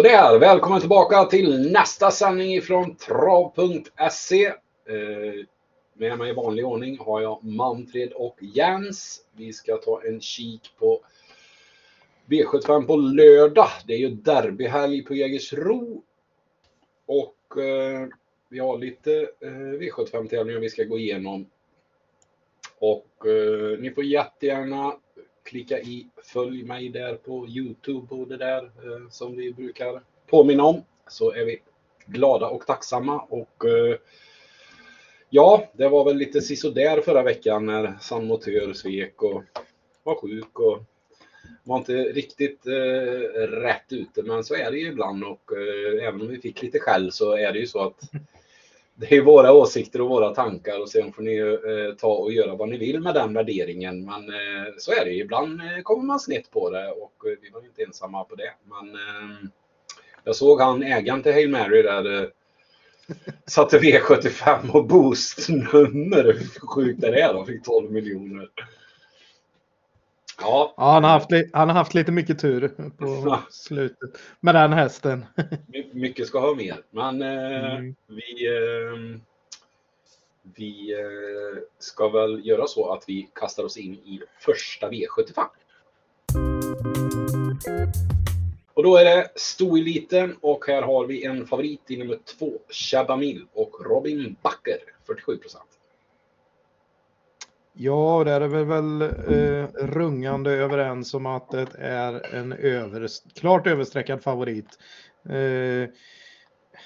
Sådär, välkommen tillbaka till nästa sändning ifrån trav.se. Eh, med mig i vanlig ordning har jag Manfred och Jens. Vi ska ta en kik på V75 på lördag. Det är ju derbyhelg på Jägersro. Och eh, vi har lite eh, V75-tävlingar vi ska gå igenom. Och ni får jättegärna klicka i följ mig där på Youtube och det där eh, som vi brukar påminna om. Så är vi glada och tacksamma. Och eh, ja, det var väl lite sisådär förra veckan när San Motör svek och var sjuk och var inte riktigt eh, rätt ute. Men så är det ju ibland och eh, även om vi fick lite skäll så är det ju så att det är våra åsikter och våra tankar och sen får ni eh, ta och göra vad ni vill med den värderingen. Men eh, så är det ju. Ibland eh, kommer man snett på det och eh, vi var inte ensamma på det. Men eh, jag såg han ägaren till Hail Mary där eh, satte V75 och boostnummer. Hur sjukt är det? De fick 12 miljoner. Ja. ja, han, har haft, han har haft lite mycket tur på slutet med den hästen. mycket ska ha mer, men eh, mm. vi, eh, vi eh, ska väl göra så att vi kastar oss in i första V75. Och då är det stoeliten och här har vi en favorit i nummer två, Shabamil och Robin Backer, 47 procent. Ja, där är vi väl eh, rungande överens om att det är en över, klart översträckad favorit. Eh,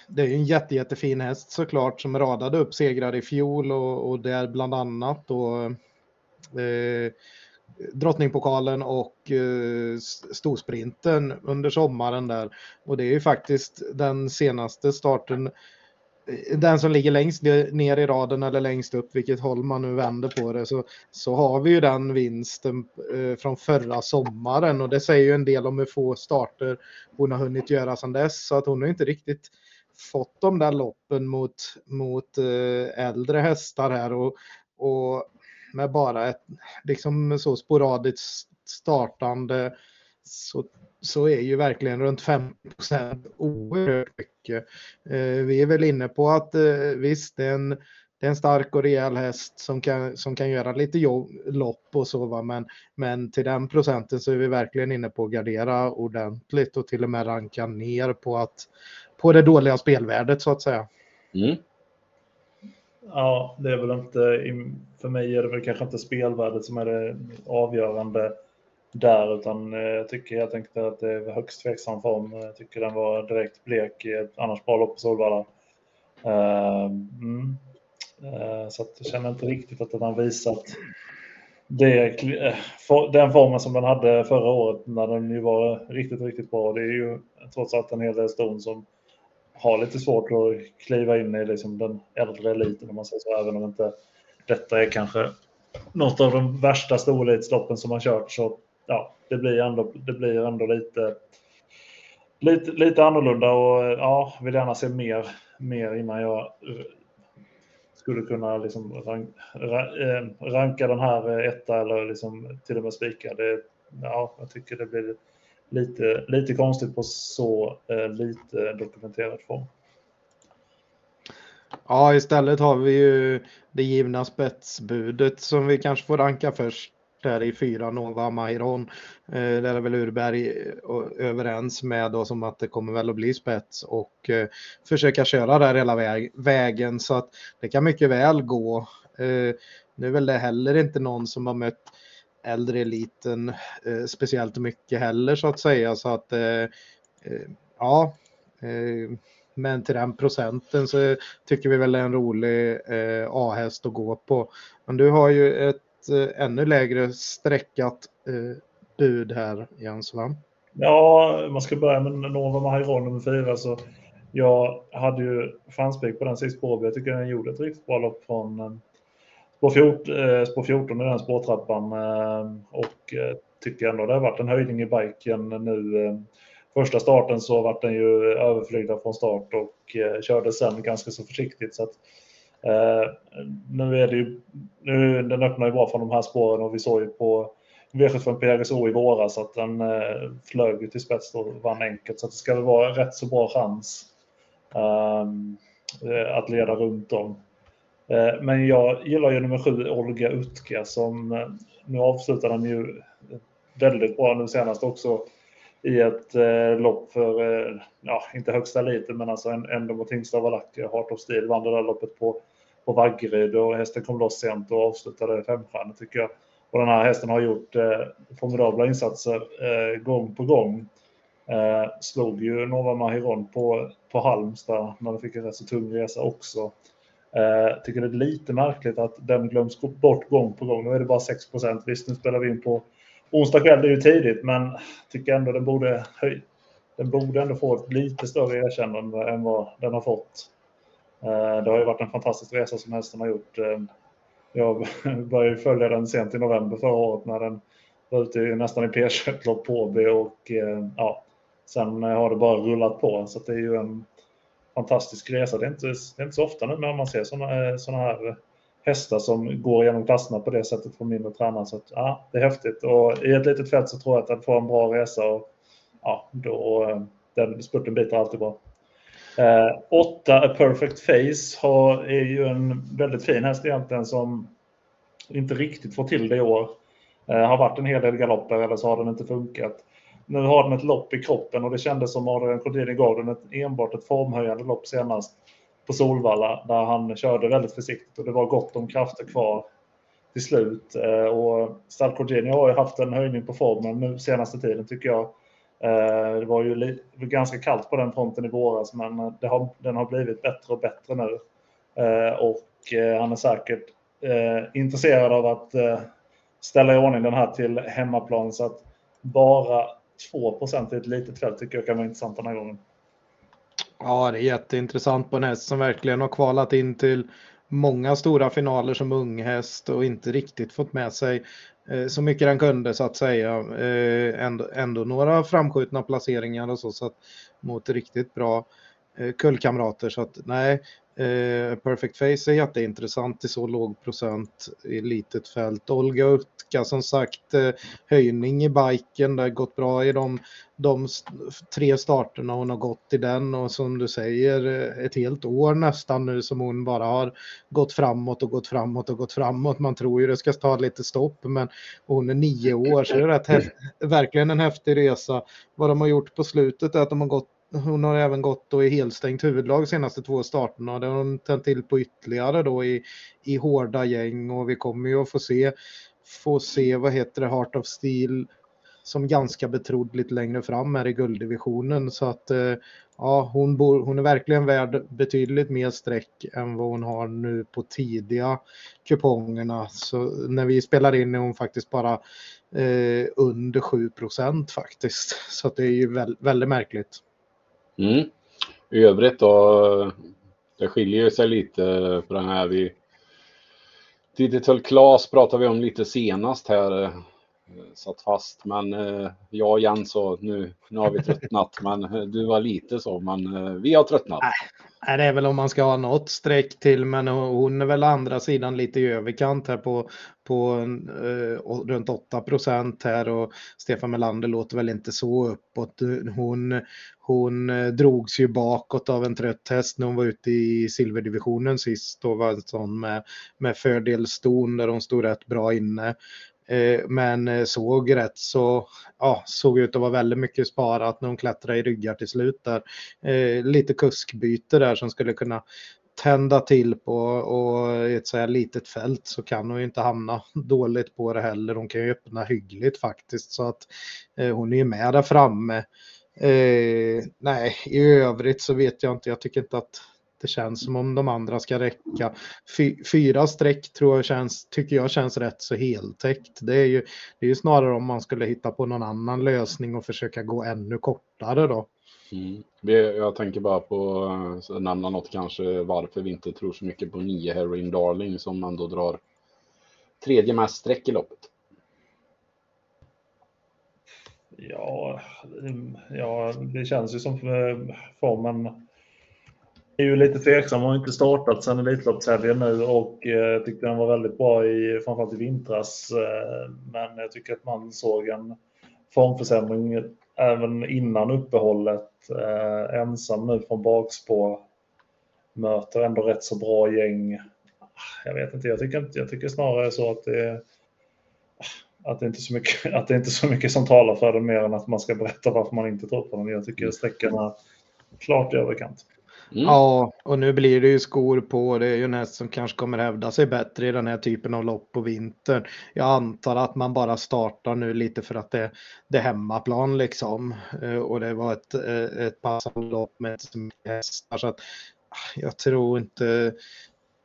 det är en jätte, jättefin häst såklart som radade upp segrar i fjol och, och där bland annat då eh, Drottningpokalen och eh, storsprinten under sommaren där. Och det är ju faktiskt den senaste starten Eh, den som ligger längst ner i raden eller längst upp, vilket håll man nu vänder på det, så, så har vi ju den vinsten eh, från förra sommaren. Och det säger ju en del om hur få starter hon har hunnit göra sedan dess, så att hon har inte riktigt fått de där loppen mot, mot eh, äldre hästar här. Och, och med bara ett liksom så sporadiskt startande så så är ju verkligen runt 5 oerhört mycket. Eh, vi är väl inne på att eh, visst, det är en, det är en stark och rejäl häst som kan, som kan göra lite jobb, lopp och så, va? Men, men till den procenten så är vi verkligen inne på att gardera ordentligt och till och med ranka ner på, att, på det dåliga spelvärdet så att säga. Mm. Ja, det är väl inte, för mig är det väl kanske inte spelvärdet som är det avgörande där, utan eh, jag tycker helt enkelt att det är högst tveksam form. Jag tycker den var direkt blek i ett annars bra lopp på Solvalla. Eh, mm. Så så jag känner inte riktigt att den har visat det, den formen som den hade förra året när den ju var riktigt, riktigt bra. Det är ju trots allt en hel del ston som har lite svårt att kliva in i liksom den äldre eliten om man säger så, även om inte detta är kanske något av de värsta storelitsloppen som har kört så ja, det blir ändå, det blir ändå lite, lite, lite annorlunda och ja, vill gärna se mer, mer innan jag skulle kunna liksom rank, eh, ranka den här eh, etta eller liksom till och med spika. Det, ja, jag tycker det blir lite, lite konstigt på så eh, lite dokumenterad form. Ja, istället har vi ju det givna spetsbudet som vi kanske får ranka först där i fyra Nova Mairon. Eh, där är väl Urberg eh, överens med då som att det kommer väl att bli spets och eh, försöka köra där hela väg, vägen så att det kan mycket väl gå. Eh, nu är väl det heller inte någon som har mött äldre eliten eh, speciellt mycket heller så att säga så att eh, eh ja eh, men till den procenten så tycker vi väl det är en rolig eh, A-häst att gå på. Men du har ju ett eh, ännu lägre sträckat eh, bud här, Jens, va? Ja, man ska börja med Nova Mahairon nummer fyra. Så jag hade ju fanspik på den sist på Jag tycker den gjorde ett riktigt bra lopp från eh, spår 14, eh, spår 14 i den spårtrappan. Eh, och eh, tycker ändå det har varit en höjning i biken nu. Eh, första starten så var den ju överflygda från start och körde sen ganska så försiktigt. Så att, Eh, nu är det ju, nu, den öppnar ju bra från de här spåren och vi såg ju på V75 PRSO i våras att den eh, flög till spets och vann enkelt. Så det ska väl vara rätt så bra chans eh, eh, att leda runt om. Eh, men jag gillar ju nummer sju, Olga Utka, som eh, nu avslutar den ju väldigt bra nu senast också i ett eh, lopp för, eh, ja, inte högsta eliten, men alltså ändå mot Tingstad Valacker. Heart of Steel vann det där loppet på, på Vaggeryd och hästen kom loss sent och avslutade femstjärnor tycker jag. Och den här hästen har gjort eh, formidabla insatser eh, gång på gång. Eh, slog ju Nova Mahiron på, på Halmstad när den fick en rätt så tung resa också. Eh, tycker det är lite märkligt att den glöms bort gång på gång. Nu är det bara 6 Visst, nu spelar vi in på onsdag kväll, det är ju tidigt, men tycker ändå den borde, den borde ändå få ett lite större erkännande än vad den har fått. Eh, det har ju varit en fantastisk resa som hästen har gjort. Eh, jag började följa den sent i november förra året när den var ute nästan i P21-lopp på B. och eh, ja, sen har det bara rullat på. Så det är ju en fantastisk resa. Det är inte, det är inte så ofta nu när man ser sådana såna här hästar som går genom klasserna på det sättet från mindre tränare. Så att, ja, det är häftigt. Och i ett litet fält så tror jag att den får en bra resa och ja, då, den spurten biter alltid bra. Eh, åtta A Perfect Face har, är ju en väldigt fin häst egentligen som inte riktigt får till det i år. Eh, har varit en hel del galopper eller så har den inte funkat. Nu har den ett lopp i kroppen och det kändes som Adrian Kodini gav den ett, enbart ett formhöjande lopp senast på Solvalla där han körde väldigt försiktigt och det var gott om krafter kvar till slut. Eh, och Stall har ju haft en höjning på formen nu senaste tiden tycker jag. Eh, det var ju ganska kallt på den fronten i våras men har, den har blivit bättre och bättre nu. Eh, och eh, han är säkert intresserad av att ställa i ordning den här till hemmaplan så att bara 2 i ett litet fält tycker jag kan vara intressant den här gången. Ja, det är jätteintressant på en häst som verkligen har kvalat in till många stora finaler som unghäst och inte riktigt fått med sig Eh, så mycket den kunde så att säga. Eh, ändå, ändå några framskjutna placeringar och så, så att, mot riktigt bra Eh, kullkamrater. Så att nej, eh, Perfect Face är jätteintressant i så låg procent i litet fält. Olga Utka som sagt eh, höjning i biken. Det har gått bra i de, de tre starterna hon har gått i den och som du säger ett helt år nästan nu som hon bara har gått framåt och gått framåt och gått framåt. Man tror ju det ska ta lite stopp men hon är nio år så det är rätt verkligen en häftig resa. Vad de har gjort på slutet är att de har gått hon har även gått då i helstängt huvudlag senaste två starterna. Det har hon tänt till på ytterligare då i, i hårda gäng och vi kommer ju att få se, få se vad heter det, Heart of Steel som ganska betrodd lite längre fram här i gulddivisionen. Så att eh, ja, hon, bor, hon är verkligen värd betydligt mer streck än vad hon har nu på tidiga kupongerna. Så när vi spelar in är hon faktiskt bara eh, under 7 procent faktiskt. Så att det är ju väldigt, väldigt märkligt. Mm. I övrigt då, det skiljer sig lite på den här. Vi, Digital Class pratade vi om lite senast här. Eh, satt fast, men eh, jag och Jens så nu, nu har vi tröttnat. Men eh, du var lite så, men eh, vi har tröttnat. Nej, det är väl om man ska ha något streck till, men hon är väl andra sidan lite i överkant här på, på eh, runt 8 procent här och Stefan Melander låter väl inte så uppåt. Hon, hon drogs ju bakåt av en trött häst när hon var ute i silverdivisionen sist. Då var en sån med, med fördel ston där hon stod rätt bra inne. Eh, men eh, såg rätt så, ja, såg ut att vara väldigt mycket sparat när hon klättrade i ryggar till slut där. Eh, lite kuskbyte där som skulle kunna tända till på och i ett så här litet fält så kan hon ju inte hamna dåligt på det heller. Hon kan ju öppna hyggligt faktiskt så att hon är ju med där framme. Eh, nej, i övrigt så vet jag inte. Jag tycker inte att det känns som om de andra ska räcka. fyra streck tror jag känns, tycker jag känns rätt så heltäckt. Det är ju, det är ju snarare om man skulle hitta på någon annan lösning och försöka gå ännu kortare då. Mm. Jag tänker bara på att nämna något kanske varför vi inte tror så mycket på nio Heroin Darling som ändå drar tredje mest streck i loppet. Ja, ja, det känns ju som eh, formen är ju lite tveksam. Hon har inte startat sedan Elitloppshelgen nu och jag tyckte den var väldigt bra i framförallt i vintras. Men jag tycker att man såg en formförsämring även innan uppehållet. Ensam nu från bakspår. Möter ändå rätt så bra gäng. Jag vet inte, jag tycker, jag tycker snarare så att det är att det, inte är så mycket, att det inte är så mycket som talar för den mer än att man ska berätta varför man inte tror på den. Jag tycker sträckan är klart i överkant. Mm. Ja, och nu blir det ju skor på. Det är ju näst som kanske kommer hävda sig bättre i den här typen av lopp på vintern. Jag antar att man bara startar nu lite för att det, det är hemmaplan liksom. Eh, och det var ett, eh, ett passande lopp med hästar. Så att ah, jag tror inte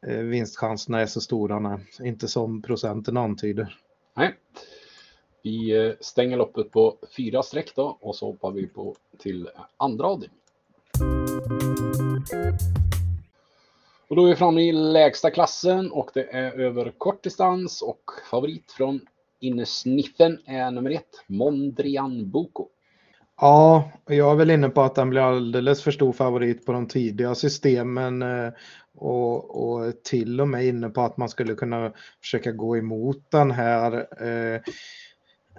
eh, vinstchanserna är så stora. Nej. Inte som procenten antyder. Nej. Vi stänger loppet på fyra streck då och så hoppar vi på till andra avdelningen. Och då är vi framme i lägsta klassen och det är över kort distans och favorit från innersniffen är nummer ett, Mondrian Boko. Ja, jag är väl inne på att den blir alldeles för stor favorit på de tidiga systemen eh, och, och till och med inne på att man skulle kunna försöka gå emot den här. Eh,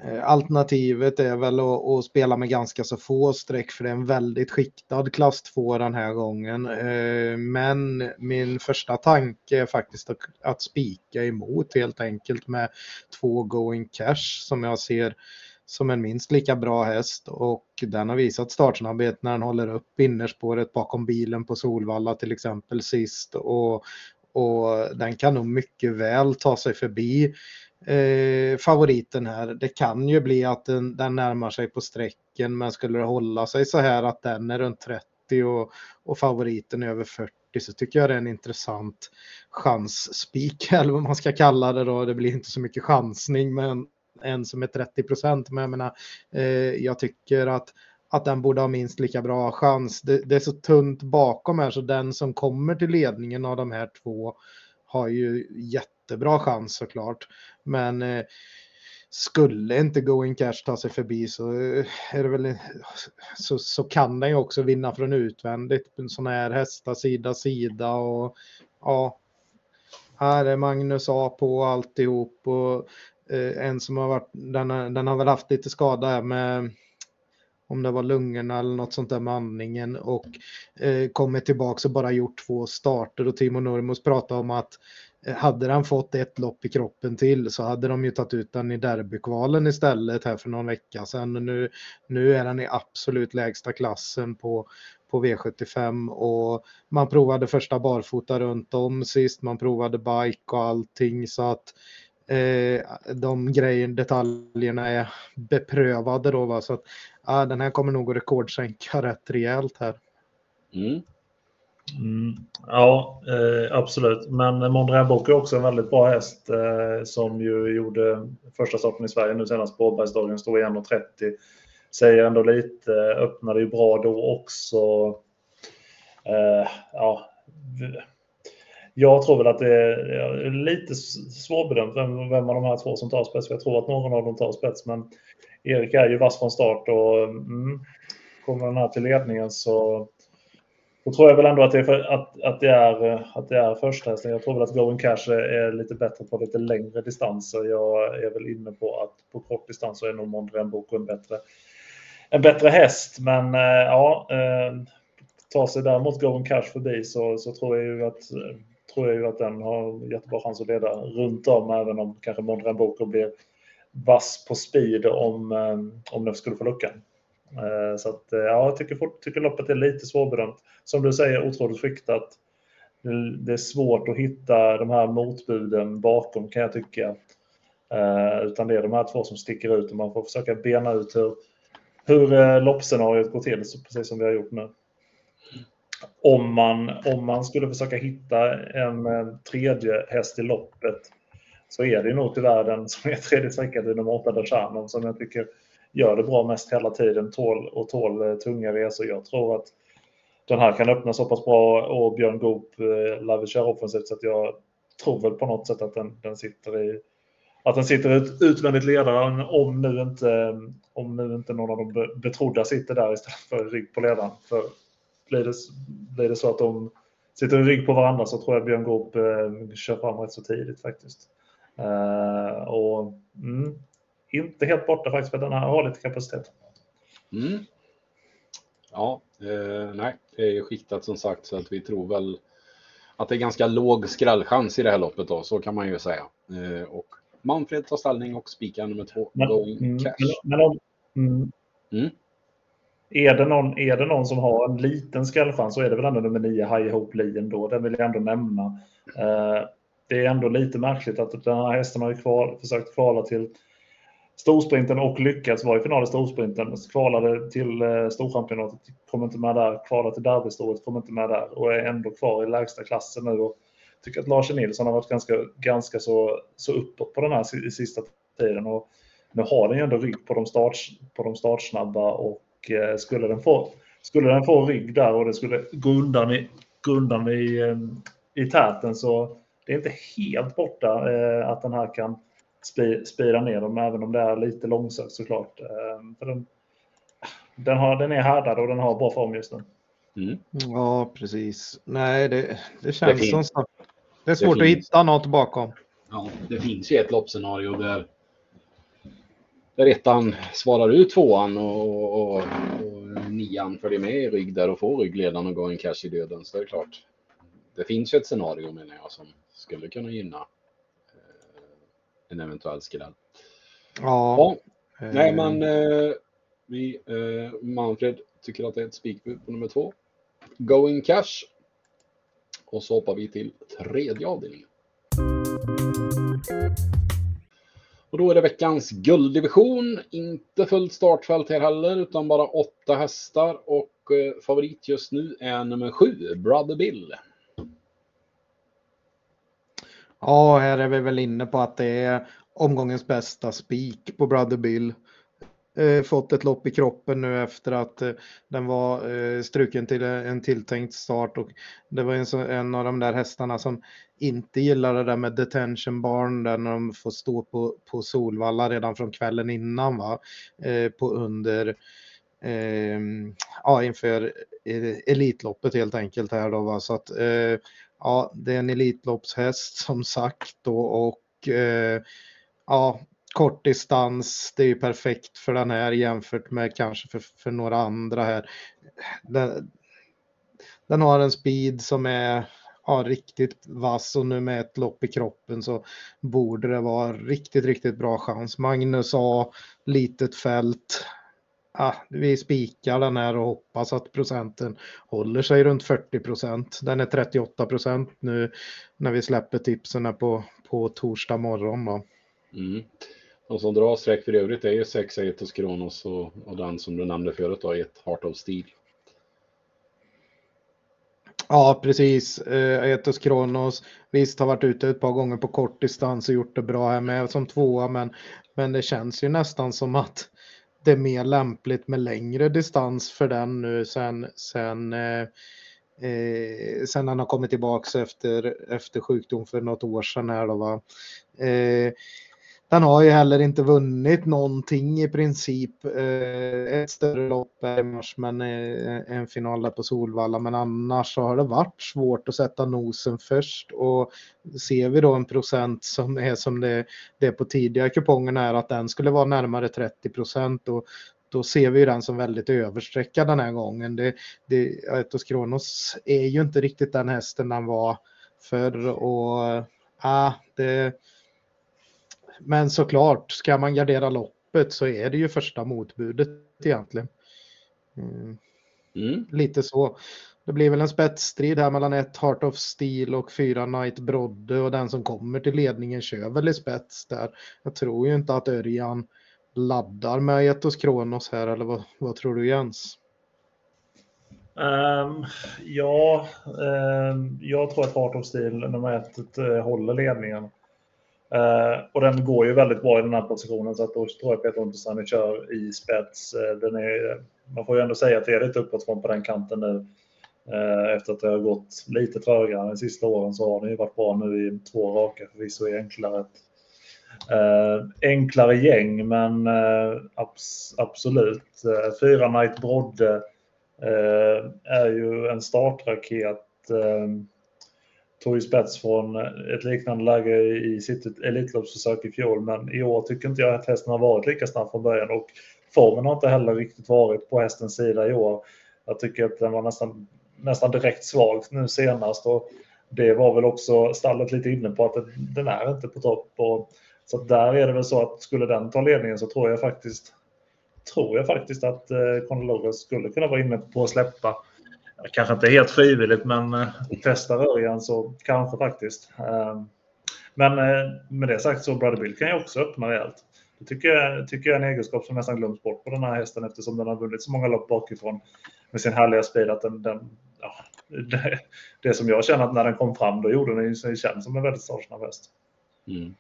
Eh, alternativet är väl att, att, spela med ganska så få streck för det är en väldigt skiktad klass 2 den här gången. Eh, men min första tanke är faktiskt att, att spika emot helt enkelt med två going cash som jag ser som en minst lika bra häst och den har visat startsnabbhet när den håller upp innerspåret bakom bilen på Solvalla till exempel sist och, och den kan nog mycket väl ta sig förbi eh, favoriten här. Det kan ju bli att den, den närmar sig på sträcken men skulle det hålla sig så här att den är runt 30 och, och favoriten är över 40 så tycker jag det är en intressant chansspik eller vad man ska kalla det då. Det blir inte så mycket chansning men en som är 30 procent. Men jag menar, eh, jag tycker att, att den borde ha minst lika bra chans. Det, det, är så tunt bakom här så den som kommer till ledningen av de här två har ju jättebra chans såklart. Men eh, skulle inte Going Cash ta sig förbi så eh, är det väl eh, så, så kan den ju också vinna från utvändigt. Sådana här hästar sida sida och ja. Här är Magnus A på alltihop och Eh, en som har varit, den, den har väl haft lite skada här med om det var lungorna eller något sånt där med andningen och eh, kommit tillbaka och bara gjort två starter och Timo Nurmos pratade om att eh, Eh, hade han fått ett lopp i kroppen till så hade de ju tagit ut den i derbykvalen istället här för någon vecka sedan. Nu, nu är han i absolut lägsta klassen på, på V75 och man provade första barfota runt om sist, man provade bike och allting så att eh, de grejerna, detaljerna är beprövade då. Va? Så att ja, den här kommer nog att rekordsänka rätt rejält här. Mm. Mm, ja, eh, absolut. Men Mondrian Bok är också en väldigt bra häst eh, som ju gjorde första starten i Sverige nu senast på Åbergsdagen, stod i 1.30. Säger ändå lite, eh, öppnade ju bra då också. Eh, ja, jag tror väl att det är lite svårbedömt vem, vem av de här två som tar spets. Jag tror att någon av dem tar spets, men Erik är ju vass från start och mm, kommer den här till ledningen så då tror jag väl ändå att det är, för, att, att det är, eh, att det är första hästen. Jag tror väl att Going Cash är lite bättre på lite längre distanser. Jag är väl inne på att på kort distans så är nog Mondrian Boko en bättre, en bättre häst. Men eh, ja, eh, tar sig däremot Going Cash förbi så, så tror jag ju att tror jag ju att den har jättebra chans att leda runt om, även om kanske Mondrian Boko blir vass på speed om, om den skulle få luckan. Eh, så att, eh, ja, jag tycker, tycker loppet är lite svårbedömt. Som du säger, otroligt skiktat. Det är svårt att hitta de här motbuden bakom kan jag tycka. Eh, utan det är de här två som sticker ut och man får försöka bena ut hur, hur loppscenariot går till, precis som vi har gjort nu om man, om man skulle försöka hitta en, tredje häst i loppet så är det nog tyvärr den som är tredje sträckan i nummer 8, Dachanon, som jag tycker gör det bra mest hela tiden tål, och tål eh, tunga resor. Jag tror att den här kan öppna så pass bra och Björn Goop eh, lär vi köra offensivt så att jag tror väl på något sätt att den, den sitter i att den sitter ut, utvändigt ledaren om nu inte om nu inte någon av de betrodda sitter där istället för rygg på ledaren. För blir det, blir det så att de sitter i rygg på varandra så tror jag Björn Goop eh, kör fram rätt så tidigt faktiskt. Eh, och mm, inte helt borta faktiskt för den har lite kapacitet. Mm. Ja, eh, nej, det är ju skiktat som sagt så att vi tror väl att det är ganska låg skrällchans i det här loppet då, så kan man ju säga. Eh, och Manfred tar ställning och spikar nummer två, Men, Going mm, Cash. men, om, mm, Mm. är, det någon, är det någon som har en liten skrällchans så är det väl ändå nummer nio, High Hope Lee ändå. Den vill jag ändå nämna. Eh, det är ändå lite märkligt att den här hästen har ju kval, försökt kvala till storsprinten och lyckats vara i final i storsprinten. Kvalade till eh, storchampionatet, kom inte med där. Kvalade till derbystoret, kom inte med där. Och är ändå kvar i lägsta klassen nu. Och tycker att Lars Nilsson har varit ganska, ganska så, så uppåt på den här sista tiden. Och nu har den ju ändå rygg på de, start, på de startsnabba och eh, skulle, den få, skulle den få rygg där och det skulle gå undan i, gå undan i, eh, i täten så det är inte helt borta eh, att den här kan spira ner dem, även om det är lite långsökt såklart. Eh, för den, den, har, den är härdad och den har bra form just nu. Mm. Ja, precis. Nej, det, det känns finns. som så. Det är svårt att finns. hitta något bakom. Ja, det finns ju ett loppscenario där, där ettan svarar ut tvåan och, och, och nian följer med i rygg där och får ryggledaren och går en cash i döden. Så det är klart. Det finns ju ett scenario menar jag som skulle kunna gynna en eventuell skräll. Ja. Ja, eh, nej men eh, vi, eh, Manfred tycker att det är ett spikbud på nummer två. Going cash. Och så hoppar vi till tredje avdelningen. Och då är det veckans gulddivision. Inte fullt startfält här heller, utan bara åtta hästar. Och eh, favorit just nu är nummer sju, Brother Bill. Ja, här är vi väl inne på att det är omgångens bästa spik på Brother Bill. Eh, fått ett lopp i kroppen nu efter att eh, den var eh, struken till eh, en tilltänkt start och det var en, så, en av de där hästarna som inte gillade det där med detention barn där när de får stå på, på Solvalla redan från kvällen innan va, eh, på under eh, ja, inför eh, Elitloppet helt enkelt här då va så att eh, ja, det är en Elitloppshäst som sagt då och eh, ja, kort distans, det är ju perfekt för den här jämfört med kanske för, för några andra här. Den, den har en speed som är ja, riktigt vass och nu med ett lopp i kroppen så borde det vara riktigt, riktigt bra chans. Magnus A, litet fält. Ja, vi spikar den här och hoppas att procenten håller sig runt 40 procent. Den är 38 procent nu när vi släpper tipsen på, på torsdag morgon. Då. Mm. De som drar streck för övrigt är ju 6 Aetos Kronos och, och den som du nämnde förut då, ett Heart of Steel. Ja, precis. Eh, Etos Kronos. Visst har varit ute ett par gånger på kort distans och gjort det bra här med som tvåa, men, men det känns ju nästan som att det är mer lämpligt med längre distans för den nu sen, sen, eh, eh, sen han har kommit tillbaks efter, efter sjukdom för något år sedan här då va. Eh, den har ju heller inte vunnit någonting i princip. Eh, ett större lopp är i mars, men eh, en final där på Solvalla. Men annars så har det varit svårt att sätta nosen först. Och ser vi då en procent som är som det, det är på tidigare kupongerna är att den skulle vara närmare 30 procent. Och då ser vi ju den som väldigt överstreckad den här gången. Det, det, Aetos Kronos är ju inte riktigt den hästen den var förr. Och eh, ah, det men såklart, ska man gardera loppet så är det ju första motbudet egentligen. Mm, Mm. lite så. Det blir väl en spetsstrid här mellan ett Heart of Steel och fyra Knight Brodde och den som kommer till ledningen kör väl i spets där. Jag tror ju inte att Örjan laddar med Etos Kronos här eller vad, vad tror du Jens? Ehm, ja, ehm, jag tror att Heart of Steel nummer ett eh, håller ledningen. Uh, och den går ju väldigt bra i den här positionen så att då tror jag Peter Untersteiner kör i spets. Uh, den är, man får ju ändå säga att det är lite uppåt på den kanten nu. Uh, efter att det har gått lite trögare de sista åren så har den ju varit bra nu i två raka förvisso i enklare. Enklare gäng men abs absolut. Eh, fyra Night Brodde är ju en startraket tog ju spets från ett liknande läge i sitt Elitloppsförsök i fjol. Men i år tycker inte jag att hästen har varit lika snabb från början och formen har inte heller riktigt varit på hästens sida i år. Jag tycker att den var nästan, nästan direkt svag nu senast och det var väl också stallet lite inne på att den, den är inte på topp. Och, så där är det väl så att skulle den ta ledningen så tror jag faktiskt tror jag faktiskt att eh, Conor skulle kunna vara inne på att släppa. Kanske inte helt frivilligt, men eh, testa Örjan så kanske faktiskt. Eh, men eh, med det sagt så Brother Bill kan ju också öppna rejält. Det tycker jag, tycker jag är en egenskap som nästan glöms bort på den här hästen eftersom den har vunnit så många lopp bakifrån med sin härliga speed att den, den ja, det, det, som jag känner att när den kom fram då gjorde den sig känd som en väldigt startsnabb häst. Mm.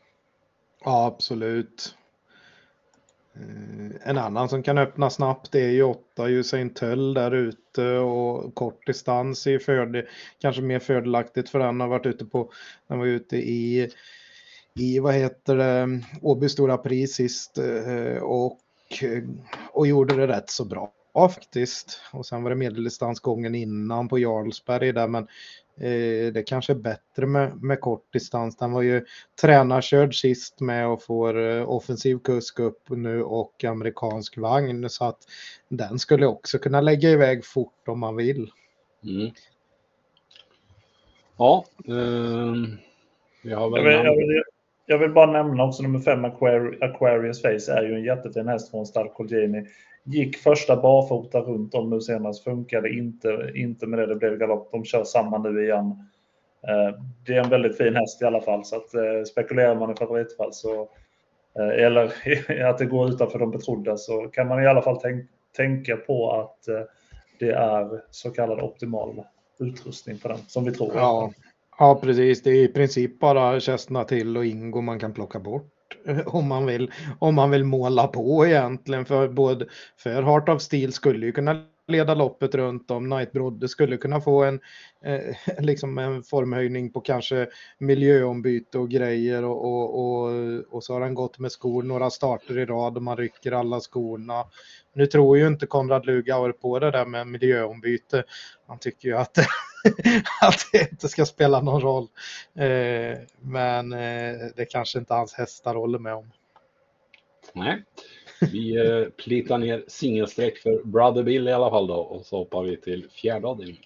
Ja, absolut. Eh, en annan som kan öppna snabbt är ju 8 Usain Töll där ute och kort distans är fördel, kanske mer fördelaktigt för den har varit ute på, den var ute i, i vad heter det, Åby Stora Pris sist eh, och, och gjorde det rätt så bra faktiskt. Och sen var det medeldistansgången innan på Jarlsberg där men Eh, det kanske är bättre med, med kort distans. Den var ju tränarkörd sist med och får eh, offensiv kusk upp nu och amerikansk vagn så att den skulle också kunna lägga iväg fort om man vill. Mm. Ja, eh, vi har väl jag, vill, jag, vill, bara nämna också nummer fem Aquarius Face är ju en jättefin häst från Stall Colgjini Gick första barfota runt om nu senast, funkade inte, inte med det, det blev galopp. De kör samma nu igen. Eh, det är en väldigt fin häst i alla fall, så att eh, spekulerar man i favoritfall så eh, eller att det går utanför de betrodda så kan man i alla fall tänk, tänka på att det är så kallad optimal utrustning på den som vi tror. Ja, ja precis. Det är i princip bara Kästna till och Ingo man kan plocka bort. om man vill, om man vill måla på egentligen. För både för Heart of Steel skulle ju kunna leda loppet runt om. Night Brodde skulle kunna få en, eh, liksom en formhöjning på kanske miljöombyte och grejer och, och, och, och, så har han gått med skor några starter i rad och man rycker alla skorna. Nu tror ju inte Konrad Lugauer på det där med miljöombyte. Han tycker ju att, att det inte ska spela någon roll. Eh, men eh, det kanske inte hans hästar håller med om. Nej, vi eh, plitar ner singelsträck för Brother Bill i alla fall då och så hoppar vi till fjärde avdelningen.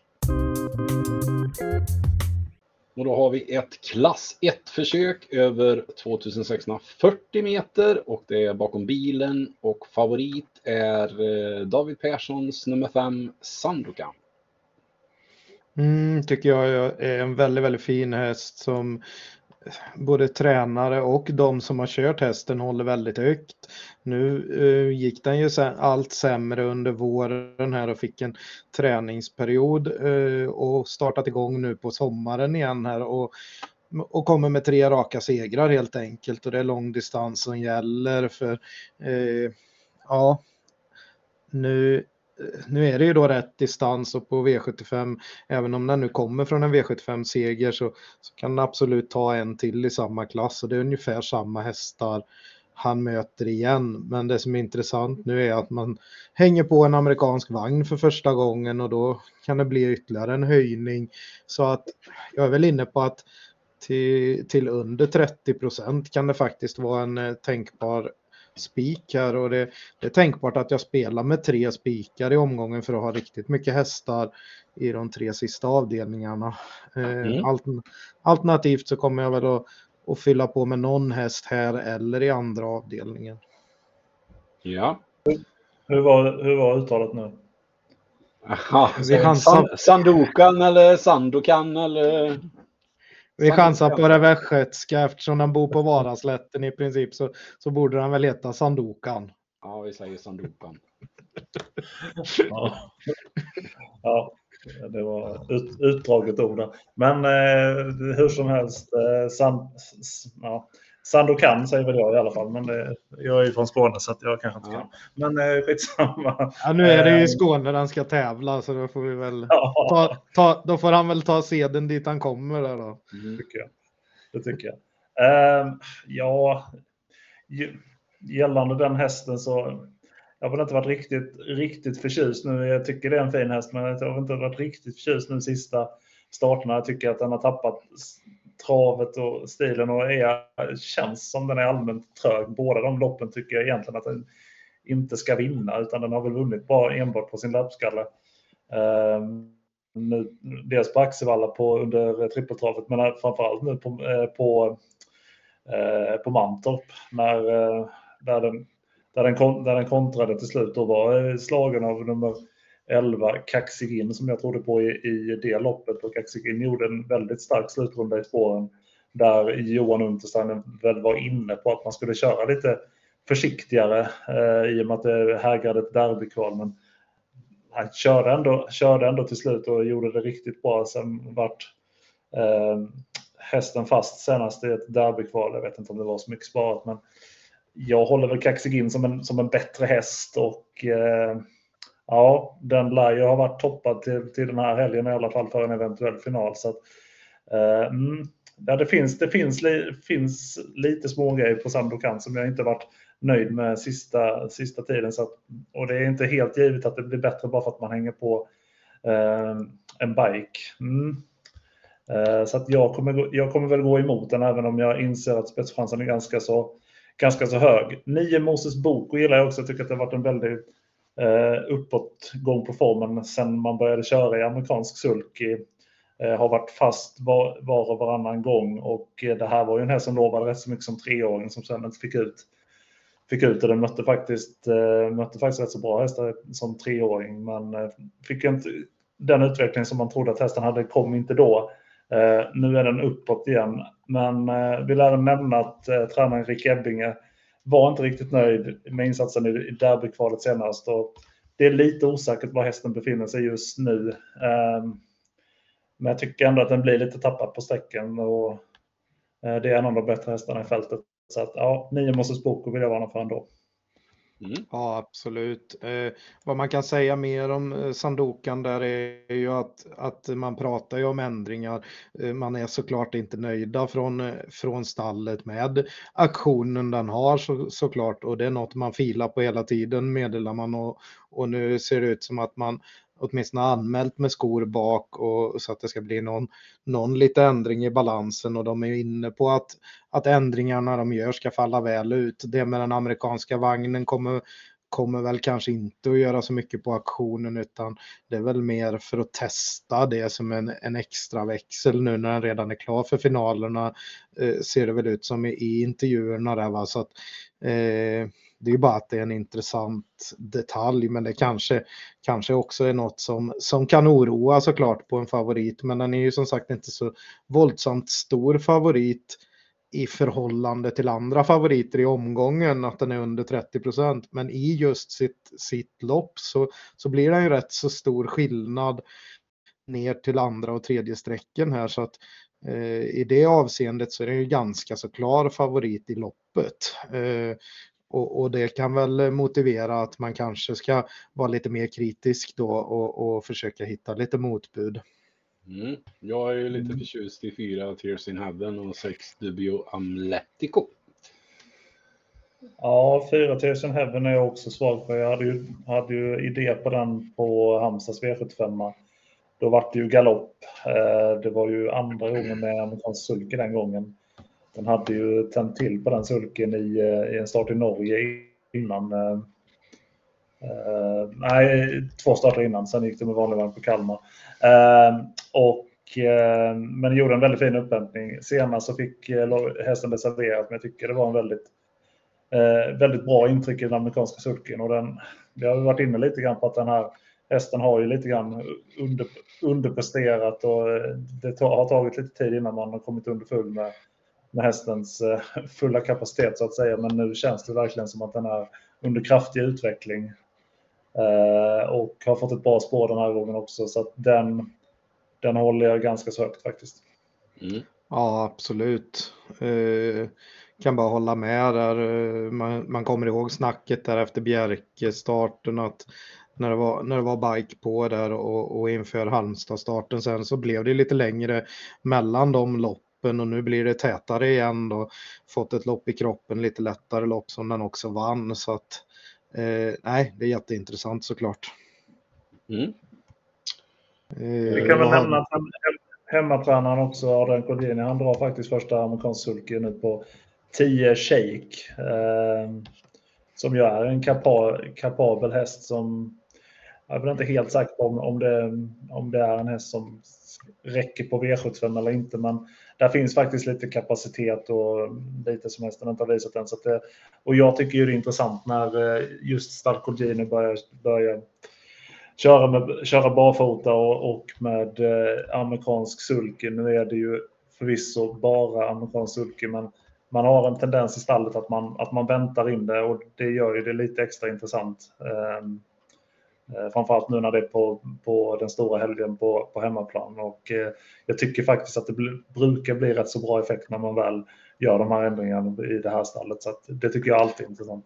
Och då har vi ett klass 1-försök över 2640 meter och det är bakom bilen och favorit är eh, David Perssons nummer 5 Sandokan. Mm, tycker jag är en väldigt, väldigt fin häst som både tränare och de som har kört hästen håller väldigt högt. Nu uh, gick den ju allt sämre under våren här och fick en träningsperiod uh, och startat igång nu på sommaren igen här och, och kommer med tre raka segrar helt enkelt och det är långdistans som gäller för uh, ja, nu nu är det ju då rätt distans och på V75, även om den nu kommer från en V75-seger så, så, kan den absolut ta en till i samma klass och det är ungefär samma hästar han möter igen. Men det som är intressant nu är att man hänger på en amerikansk vagn för första gången och då kan det bli ytterligare en höjning. Så att jag är väl inne på att till, till under 30 procent kan det faktiskt vara en eh, tänkbar spik här och det, det, är tänkbart att jag spelar med tre spikar i omgången för att ha riktigt mycket hästar i de tre sista avdelningarna. Eh, mm. Altern, alternativt så kommer jag väl att, att fylla på med någon häst här eller i andra avdelningen. Ja. Hur var, hur var uttalet nu? Aha, Sandokan eller Sandokan eller? Vi chansar på det västgötska eftersom den bor på Varaslätten i princip så, så borde den väl heta Sandokan. Ja, vi säger Sandokan. ja. ja, det var ut, utdraget ord. Men eh, hur som helst, eh, san, ja, Sandokan säger väl jag i alla fall, men det, jag är ju från Skåne så att jag kanske inte ja. kan. Men eh, skitsamma. Ja, nu är det ju i eh, Skåne den ska tävla så då får vi väl ja. ta, ta, då får han väl ta seden dit han kommer där då. Mm. Tycker jag. Det tycker jag. Uh, ja, gällande den hästen så jag har inte varit riktigt, riktigt förtjust nu. Jag tycker det är en fin häst, men jag har inte varit riktigt förtjust nu sista starterna. Jag tycker att den har tappat travet och stilen och är, känns som den är allmänt trög. Båda de loppen tycker jag egentligen att den inte ska vinna utan den har väl vunnit bara enbart på sin löpskalle. Ehm, nu, dels på Axevalla på, under trippeltravet men framförallt nu på, eh, på, eh, på Mantorp när, eh, där, den, där, den, där den kontrade till slut och var eh, slagen av nummer 11 Kaxigin som jag trodde på i, i det loppet och Kaxigin gjorde en väldigt stark slutrunda i spåren där Johan Untersteiner väl var inne på att man skulle köra lite försiktigare eh, i och med att det hägrade ett derbykval. Men han körde ändå, körde ändå till slut och gjorde det riktigt bra. Sen vart eh, hästen fast senast i ett derbykval. Jag vet inte om det var så mycket sparat, men jag håller väl Kaxigin som en, som en bättre häst och eh, ja, den lär ju ha varit toppad till, till den här helgen i alla fall för en eventuell final. Så att, eh, mm. ja, det finns, det finns, li, finns lite smågrejer på Sandokan som jag inte varit nöjd med sista, sista tiden. Så att, och det är inte helt givet att det blir bättre bara för att man hänger på eh, en bike. Mm. Eh, så att jag kommer, jag kommer väl gå emot den även om jag inser att spetschansen är ganska så, ganska så hög. Nio Moses Boko gillar jag också. Jag tycker att det har varit en väldigt eh, uppåtgång på formen sen man började köra i amerikansk sulky. Eh, har varit fast var, var och varannan gång och eh, det här var ju en häst som lovade rätt så mycket som treåring som sen inte fick ut fick ut och den mötte faktiskt, eh, mötte faktiskt rätt så bra hästar som treåring men eh, fick inte den utveckling som man trodde att hästen hade kom inte då. Eh, nu är den uppåt igen. Men eh, vill även nämna att eh, tränaren Rick Ebbinge var inte riktigt nöjd med insatsen i derbykvalet senast. Och det är lite osäkert var hästen befinner sig just nu. Ehm, men jag tycker ändå att den blir lite tappad på sträckan och eh, det är en av de bättre hästarna i fältet. Så att ja, nio Moses Boko vill jag varna för ändå. Mm. Ja, absolut. Eh, vad man kan säga mer om eh, Sandokan där är ju att, att man pratar ju om ändringar. Eh, man är såklart inte nöjda från, eh, från stallet med aktionen den har så, såklart och det är något man filar på hela tiden meddelar man och, och nu ser det ut som att man åtminstone anmält med skor bak och så att det ska bli någon, någon lite ändring i balansen och de är inne på att, att ändringarna de gör ska falla väl ut. Det med den amerikanska vagnen kommer, kommer väl kanske inte att göra så mycket på auktionen, utan det är väl mer för att testa det som en, en extra växel nu när den redan är klar för finalerna eh, ser det väl ut som i, i intervjuerna där va så att eh, det är ju bara att det är en intressant detalj, men det kanske, kanske också är något som, som kan oroa såklart på en favorit. Men den är ju som sagt inte så våldsamt stor favorit i förhållande till andra favoriter i omgången, att den är under 30 procent. Men i just sitt, sitt lopp så, så blir det en rätt så stor skillnad ner till andra och tredje sträcken här. Så att eh, i det avseendet så är det ju ganska så klar favorit i loppet. Eh, och, och, det kan väl motivera att man kanske ska vara lite mer kritisk då och, och försöka hitta lite motbud. Mm. Jag är ju lite mm. förtjust i fyra Tears in Heaven och sex Dubio Amletico. Ja, fyra Tears in Heaven är jag också svag för. Jag hade ju, hade ju idé på den på Halmstads V75. Då var det ju galopp. Eh, det var ju andra gången med amerikansk sulke den gången. Den hade ju tänt till på den sulken i, eh, i en start i Norge innan. Eh, nej, två starter innan. Sen gick det med vanlig vagn på Kalmar. Eh, och, eh, men gjorde en väldigt fin upphämtning. Senast så fick eh, hästen det serverat, men jag tycker det var en väldigt, eh, väldigt bra intryck i den amerikanska sulken. Och den, vi har varit inne lite grann på att den här hästen har ju lite grann under, underpresterat och det har tagit lite tid innan man har kommit underfull med med hästens fulla kapacitet så att säga. Men nu känns det verkligen som att den är under kraftig utveckling. Och har fått ett bra spår den här gången också. Så att den, den håller jag ganska så högt faktiskt. Mm. Ja, absolut. Eh, kan bara hålla med där. Man, man kommer ihåg snacket där efter Bjerke-starten att när det var, när det var bike på där och, och inför Halmstad-starten sen så blev det lite längre mellan de lopp loppen och nu blir det tätare igen då. Fått ett lopp i kroppen, lite lättare lopp som den också vann så att eh, nej, det är jätteintressant såklart. Mm. Eh, Vi kan väl nämna att hemmatränaren också, Adrian Colgjini, han drar faktiskt första amerikansk sulky nu på 10 shake. Eh, som ju är en kapabel häst som jag är väl inte helt säker på om, om, det, om det är en häst som räcker på V75 eller inte, men där finns faktiskt lite kapacitet och lite som hästen inte har visat än. Så det, och jag tycker ju det är intressant när eh, just Starkolgini börjar, börjar köra, med, köra barfota och, och med eh, amerikansk sulky. Nu är det ju förvisso bara amerikansk sulky, men man har en tendens i stallet att man, att man väntar in det och det gör ju det lite extra intressant. Ehm, eh, framförallt nu när det är på, på den stora helgen på, på hemmaplan. Och eh, jag tycker faktiskt att det bl brukar bli rätt så bra effekt när man väl gör de här ändringarna i det här stallet. Så det tycker jag alltid är intressant.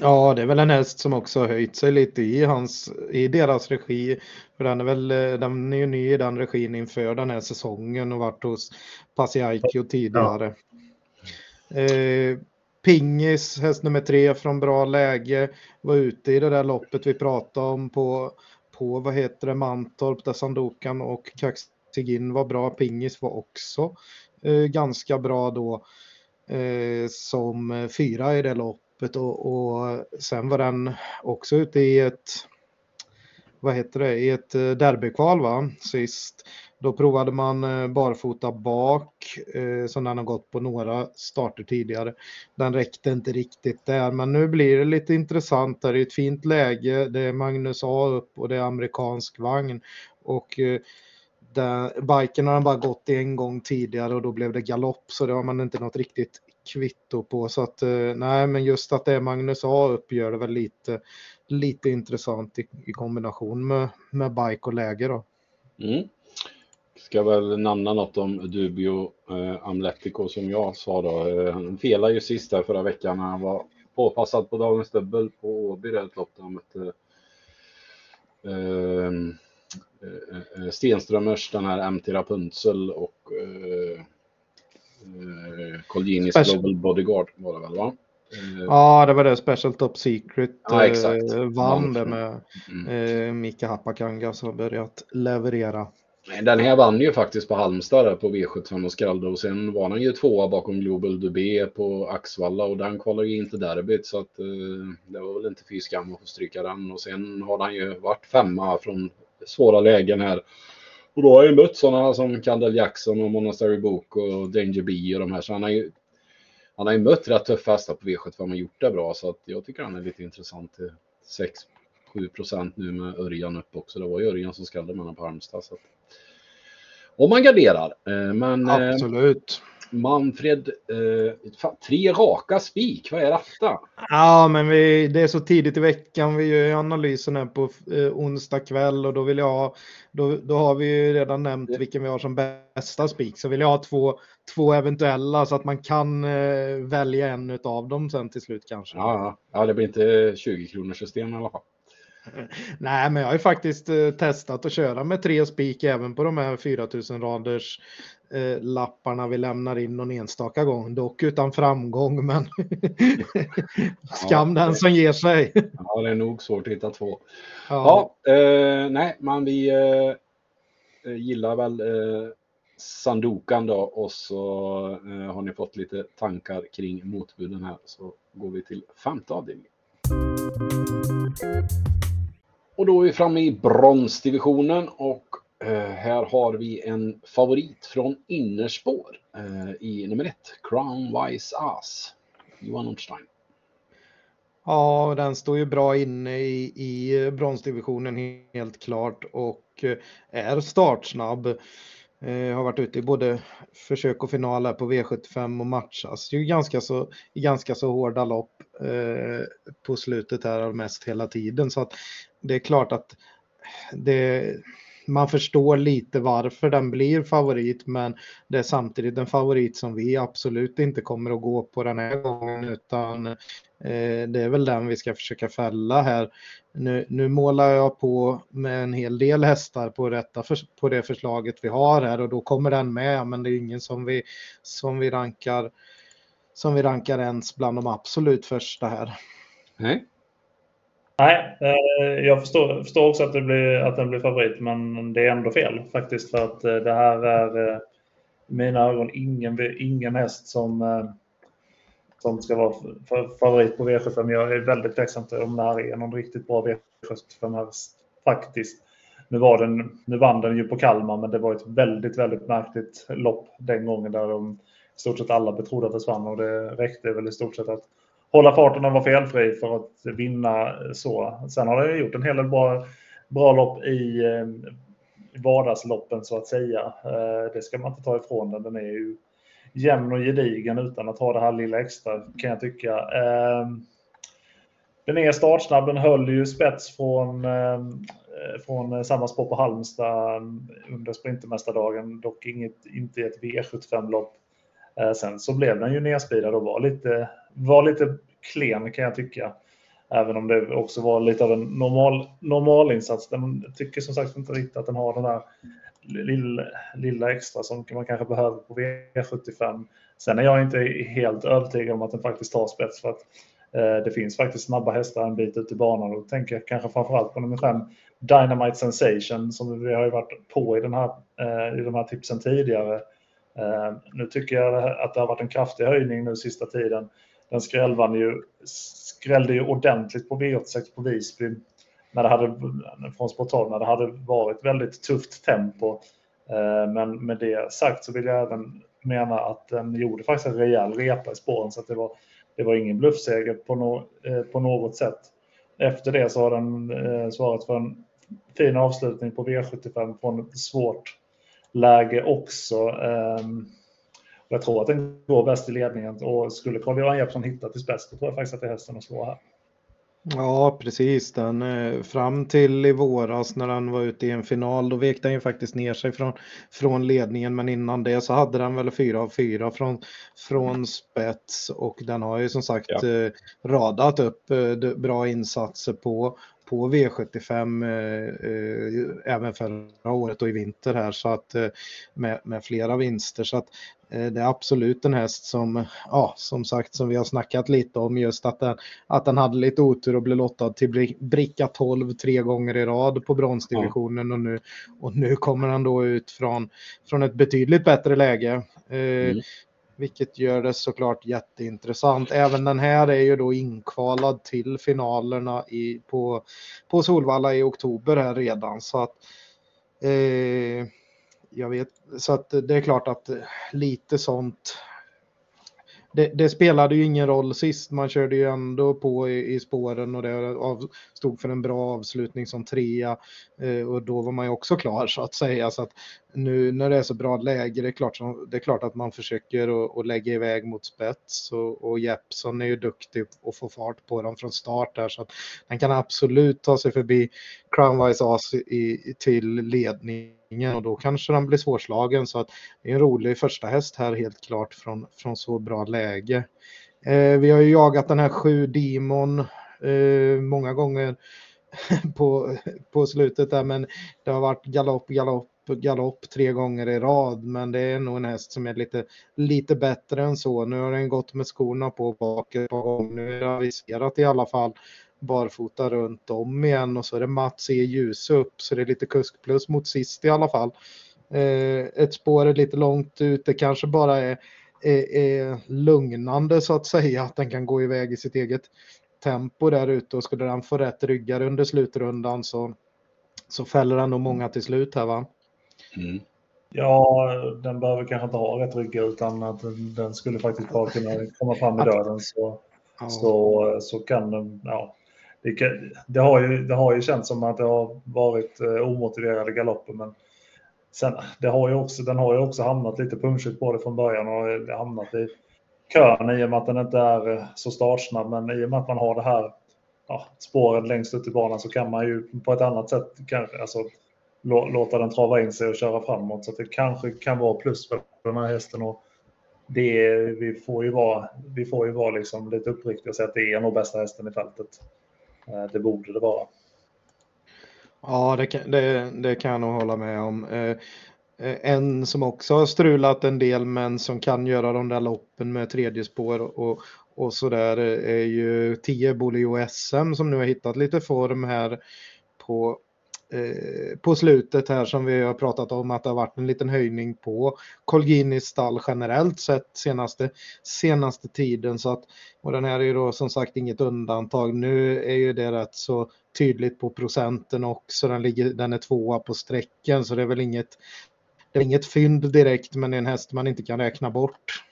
Ja, det är väl en häst som också har höjt sig lite i, hans, i deras regi. För den är väl den är ju ny i den regin inför den här säsongen och varit hos Pasiaikio tidigare. Ja. Eh, Pingis, häst nummer tre från bra läge, var ute i det där loppet vi pratade om på, på vad heter det, Mantorp där Sandokan och Kaxigin var bra. Pingis var också eh, ganska bra då eh, som fyra i det loppet och, och sen var den också ute i ett vad heter det, i ett eh, derbykval va, sist. Då provade man eh, barfota bak eh, som den har gått på några starter tidigare. Den räckte inte riktigt där men nu blir det lite intressant. Det är ett fint läge. Det är Magnus A upp och det är amerikansk vagn. Och eh, biken har bara gått en gång tidigare och då blev det galopp så det har man inte något riktigt kvitto på. Så att eh, nej men just att det är Magnus A upp gör det väl lite, lite intressant i, i kombination med, med bike och läge då. Mm ska väl nämna något om Dubio eh, Amletico som jag sa då. Eh, han felade ju sist där förra veckan när han var påpassad på dagens dubbel på Åby det ett lopp där han mötte eh, eh Stenströmers, den här MT Rapunzel och eh, eh, Colginis Special. Global Bodyguard var det väl va? Eh, ja, det var det. Special Top Secret ja, exakt. vann det med mm. Mika Happakanga som har börjat leverera. Den här vann ju faktiskt på Halmstad på V75 och skrällde och sen var han ju tvåa bakom Global Dubé på Axvalla och den kvalade ju inte derbyt så att eh, det var väl inte fy skam att få stryka den och sen har han ju varit femma från svåra lägen här. Och då har jag ju mött sådana som Kandel Jackson och Monastery Book och Danger B och de här så han har ju han har ju mött rätt tuffa hästar på V75 och gjort det bra så att jag tycker han är lite intressant till 6-7 procent nu med Örjan upp också. Det var ju Örjan som skrällde med honom på Halmstad. Så att, om man garderar. Eh, men, Absolut. eh, Absolut. Manfred, eh, tre raka spik, vad är detta? Ja, men vi, det är så tidigt i veckan. Vi gör analysen här på eh, onsdag kväll och då vill jag då, då har vi ju redan nämnt vilken vi har som bästa spik. Så vill jag ha två, två eventuella så att man kan eh, välja en av dem sen till slut kanske. Ja, ja, det blir inte 20 kronors system i alla fall. Nej, men jag har ju faktiskt eh, testat att köra med tre spik även på de här 4000 raders eh, lapparna vi lämnar in någon enstaka gång. Dock utan framgång, men skam ja, den som ger sig. ja, det är nog svårt att hitta två. Ja, ja eh, nej, men vi eh, gillar väl eh, Sandokan då och så eh, har ni fått lite tankar kring motbuden här så går vi till femte avdelningen. Och då är vi framme i bronsdivisionen och eh, Eh, här har vi en favorit från innerspår eh, i nummer ett, Crown Wise Ass. Johan Nordstein. Ja, den står ju bra inne i, i bronsdivisionen helt klart och eh, är startsnabb. Eh, har varit ute i både försök och finaler på V75 och matchas ju ganska så, ganska så hårda lopp eh, på slutet här mest hela tiden. Så att det är klart att det, man förstår lite varför den blir favorit men det är samtidigt en favorit som vi absolut inte kommer att gå på den här gången utan eh, det är väl den vi ska försöka fälla här. Nu, nu målar jag på med en hel del hästar på, detta, på det förslaget vi har här och då kommer den med men det är ingen som vi, som vi rankar som vi rankar ens bland de absolut första här. Nej. Nej, eh, jag förstår, förstår också att, det blir, att den blir favorit, men det är ändå fel faktiskt. För att eh, det här är eh, i mina ögon ingen, ingen häst som, som ska vara favorit på V75. Jag är väldigt tveksam till om det här är någon riktigt bra V75-häst faktiskt. Nu, var den, nu vann den ju på Kalmar, men det var ett väldigt, väldigt märkligt lopp den gången där de i stort sett alla betrodda försvann och det räckte väl i stort sett att hålla farten och vara felfri för att vinna så. Sen har den gjort en hel del bra, bra lopp i eh, vardagsloppen så att säga. Eh, det ska man inte ta ifrån den. Den är ju jämn och gedigen utan att ha det här lilla extra kan jag tycka. Ehm, den är startsnabb, den höll ju spets från, eh, från samma spår på Halmstad under Sprintermästardagen, dock inget, inte ett V75-lopp. Sen så blev den ju nerspeedad och var lite, var lite klen kan jag tycka. Även om det också var lite av en normal, normal insats. Den tycker som sagt inte riktigt att den har den där lilla, lilla extra som man kanske behöver på V75. Sen är jag inte helt övertygad om att den faktiskt tar spets för att eh, det finns faktiskt snabba hästar en bit ut i banan och tänker kanske framförallt på nummer fem Dynamite Sensation som vi har ju varit på i, den här, eh, i de här tipsen tidigare. Eh, nu tycker jag att det har varit en kraftig höjning nu sista tiden. Den skrällvann ju, skrällde ju ordentligt på V86 på Visby när det hade, från Sportal när det hade varit väldigt tufft tempo. Eh, men med det sagt så vill jag även mena att den gjorde faktiskt en rejäl repa i spåren så att det var, det var ingen bluffseger på, no, eh, på något sätt. Efter det så har den eh, svarat för en fin avslutning på V75 från ett svårt läge också. Ehm, jag tror att den går bäst i ledningen och skulle Carl-Johan Jeppsson hitta till spets, då tror jag faktiskt att det är hästen att slå här. Ja, precis. Den, eh, fram till i våras när den var ute i en final, då vek den ju faktiskt ner sig från, från ledningen. Men innan det så hade den väl fyra av fyra från, från spets och den har ju som sagt ja. Eh, radat upp eh, bra insatser på, på V75 eh, eh, även förra året och i vinter här så att eh, med, med flera vinster så att eh, det är absolut en häst som, ja, som sagt som vi har snackat lite om just att den, att den hade lite otur och blev lottad till bricka 12 tre gånger i rad på bronsdivisionen ja. och, nu, och nu kommer han då ut från, från ett betydligt bättre läge. Eh, mm. Vilket gör det såklart jätteintressant. Även den här är ju då inkvalad till finalerna i, på, på Solvalla i oktober här redan. Så att eh, jag vet, så att det är klart att lite sånt det, det, spelade ju ingen roll sist. Man körde ju ändå på i, i spåren och det av, stod för en bra avslutning som trea. Eh, och då var man ju också klar så att säga. Så att nu när det är så bra läge, det är klart, som det är klart att man försöker att lägga iväg mot spets. Och, och Jeppson är ju duktig att få fart på dem från start där. Så att han kan absolut ta sig förbi Crownwise As i, till ledning och då kanske den blir svårslagen. Så att det är en rolig första häst här helt klart från, från så bra läge. Eh, vi har ju jagat den här sju Demon eh, många gånger på, på slutet där men det har varit galopp, galopp, galopp tre gånger i rad men det är nog en häst som är lite, lite bättre än så. Nu har den gått med skorna på bak ett par gånger. Nu är det aviserat i alla fall barfota runt om igen och så är det Mats E. Ljus upp så det är lite kuskplus mot sist i alla fall. Eh, ett spår är lite långt ut, det kanske bara är, är, är, lugnande så att säga att den kan gå iväg i sitt eget tempo där ute och skulle den få rätt ryggar under slutrundan så, så fäller den nog många till slut här va? Mm. Ja, den behöver kanske inte ha rätt ryggar utan att den skulle faktiskt bara kunna komma fram i dörren så, ja. så, så kan den, ja, det, det, har ju, det har ju känts som att det har varit eh, omotiverade galopper, men sen, det har ju också, den har ju också hamnat lite punschigt på det från början och det hamnat i kön i och med att den inte är eh, så startsnabb. Men i och med att man har det här ja, spåret längst ut i banan så kan man ju på ett annat sätt kanske, alltså, låta den trava in sig och köra framåt. Så det kanske kan vara plus för den här hästen. Och det, vi får ju vara, vi får ju vara liksom lite uppriktiga och säga att det är nog bästa hästen i fältet. Eh, det borde det vara. Ja, det kan, det, det kan jag nog hålla med om. Eh, eh, en som också har strulat en del men som kan göra de där loppen med tredje spår och, och så där är ju 10 Bolio SM som nu har hittat lite form här på Eh, på slutet här som vi har pratat om att det har varit en liten höjning på Colginis stall generellt sett senaste, senaste tiden. Så att, och den här är ju då som sagt inget undantag. Nu är ju det rätt så tydligt på procenten också. Den, ligger, den är tvåa på sträckan så det är väl inget, det är inget fynd direkt men det är en häst man inte kan räkna bort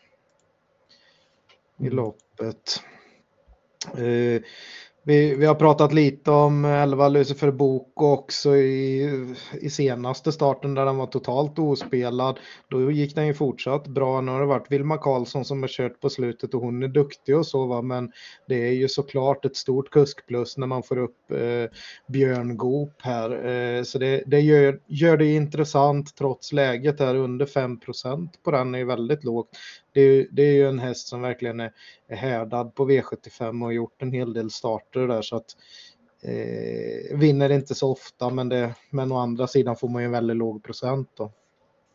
i loppet. Eh, vi, vi har pratat lite om 11 Lucifer Boko också i, i senaste starten där den var totalt ospelad. Då gick den ju fortsatt bra. Nu har det varit Vilma Karlsson som har kört på slutet och hon är duktig och så va? men det är ju såklart ett stort kuskplus när man får upp eh, Björn Goop här. Eh, så det, det gör, gör det intressant trots läget här under 5% på den är ju väldigt lågt det är, det är ju en häst som verkligen är, är härdad på V75 och har gjort en hel del starter där så att eh, vinner inte så ofta men, det, men å andra sidan får man ju en väldigt låg procent då.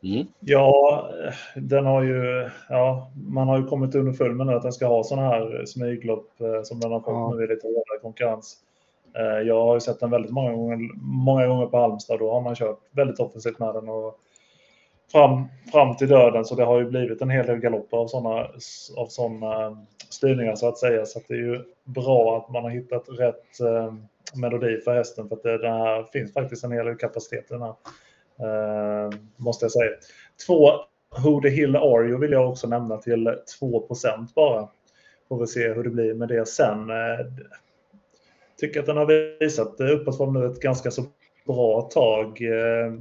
Mm. Ja, den har ju, ja, man har ju kommit underfull med att den ska ha sådana här smyglopp eh, som den har fått ja. nu i lite hårdare konkurrens. Eh, jag har ju sett den väldigt många gånger, många gånger på Halmstad. Då har man kört väldigt offensivt med den och fram, fram till döden. Så det har ju blivit en hel del galopper av sådana av såna eh, styrningar så att säga. Så att det är ju bra att man har hittat rätt eh, melodi för hästen. För att det, det här finns faktiskt en hel del kapacitet i den här. Eh, måste jag säga. Två Who the Hill Are You vill jag också nämna till 2% bara. Får vi se hur det blir med det sen. Eh, tycker att den har visat uppåtform nu ett ganska så bra tag. Eh,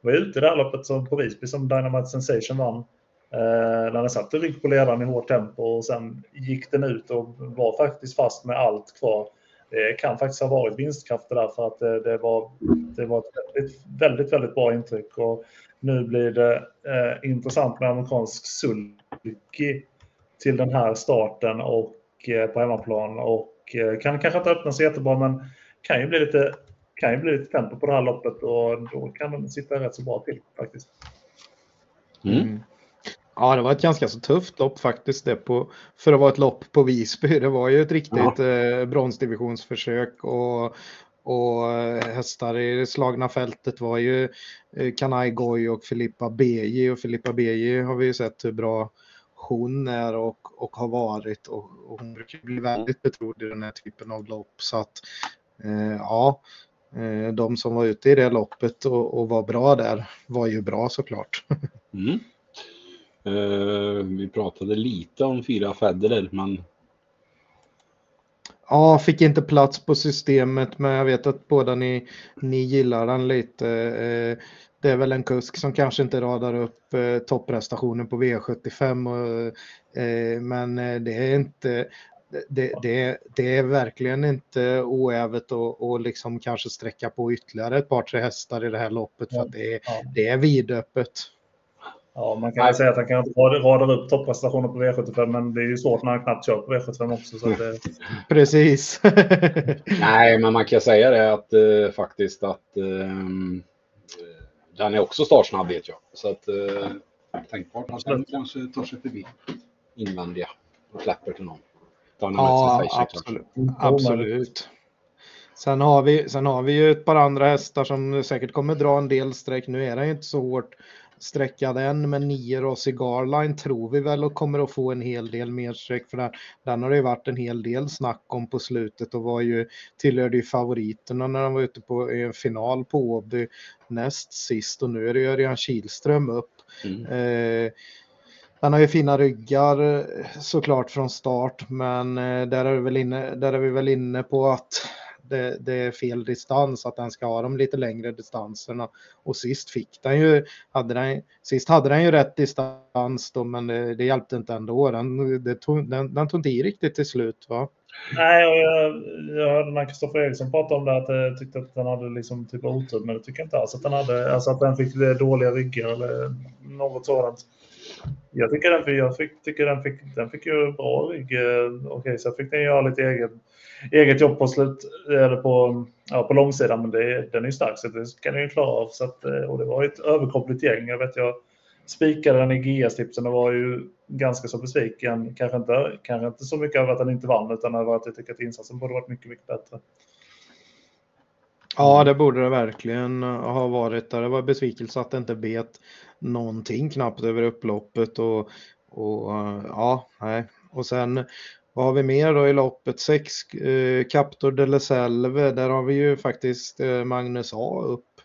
var ute i det här loppet som på Visby som Dynamite Sensation vann. Eh, när den satt och rygg på ledaren i hårt tempo och sen gick den ut och var faktiskt fast med allt kvar. Det kan faktiskt ha varit vinstkrafter där för att det, det var, det var ett väldigt, väldigt, väldigt bra intryck. Och nu blir det eh, intressant med amerikansk sulky till den här starten och eh, på hemmaplan och eh, kan kanske inte öppna sig jättebra men kan ju bli lite kan ju bli lite tempo på det här loppet och då kan de sitta rätt så bra till faktiskt. Mm. mm. Ja, det var ett ganska så tufft lopp faktiskt det på, för att vara ett lopp på Visby. Det var ju ett riktigt ja. eh, bronsdivisionsförsök och, och eh, hästar i det slagna fältet var ju eh, Kanai Goy och Filippa Beji och Filippa Beji har vi ju sett hur bra hon är och, och har varit och, och hon brukar bli väldigt betrodd i den här typen av lopp så att eh, ja, de som var ute i det loppet och, och var bra där var ju bra såklart. Mm. Uh, vi pratade lite om fyra Federer men Ja, fick inte plats på systemet men jag vet att båda ni, ni gillar den lite. Eh, det är väl en kusk som kanske inte radar upp topprestationen på V75 men det är inte det, det, det, är verkligen inte oävet att liksom kanske sträcka på ytterligare ett par, tre hästar i det här loppet för att det, är, ja. det är vidöppet. Ja, man kan säga att han kan rada upp topprestationer på V75, men det är ju svårt när han knappt kör på V75 också. Så det... Precis. Nej, men man kan säga det att uh, faktiskt att den är också startsnabb vet jag. Så att uh, tänkbart att den kanske tar sig förbi invändiga och släpper till någon. Ja, absolut. absolut. Sen har, vi, sen har vi ju ett par andra hästar som säkert kommer dra en del streck. Nu är den ju inte så hårt sträckad än, men nio Rossi Garline tror vi väl och kommer att få en hel del mer streck för den, den har det ju varit en hel del snack om på slutet och var ju tillhörde ju favoriterna när han var ute på en final på Åby näst sist och nu är det Örjan Kihlström upp. Mm. Eh, den har ju fina ryggar eh, såklart från start, men eh, där är, vi väl inne, där är vi väl inne på att det, det, är fel distans, att den ska ha de lite längre distanserna. Och sist fick den ju, hade den, sist hade den ju rätt distans då, men det, det hjälpte inte ändå. Den, det tog, den, den tog inte i riktigt till slut va? Nej, och jag, jag hörde när Kristoffer Eriksson pratade om det att jag tyckte att den hade liksom typ otur, men det tycker jag inte alls att den hade. Alltså att den fick dåliga ryggar eller något sådant. Jag tycker den, jag fick, tycker den fick, den fick ju bra rygg. Eh, okej, okay, så fick den göra lite eget, eget jobb på slut, eh, eller på, ja, på långsidan, men det, den är ju stark så det kan den ju klara av. Så att, eh, och det var ett överkompligt gäng. Jag vet jag spikade den i GS-tipsen och var ju ganska så besviken. Kanske inte, kanske inte så mycket över att den inte vann, utan över att jag tycker att insatsen borde varit mycket, mycket bättre. Ja, det borde det verkligen ha varit. Det var besvikelse att det inte bet någonting knappt över upploppet och, och eh, ja, nej. Och sen vad har vi mer då i loppet? Sex eh, Captor de la Selve, där har vi ju faktiskt eh, Magnus A upp.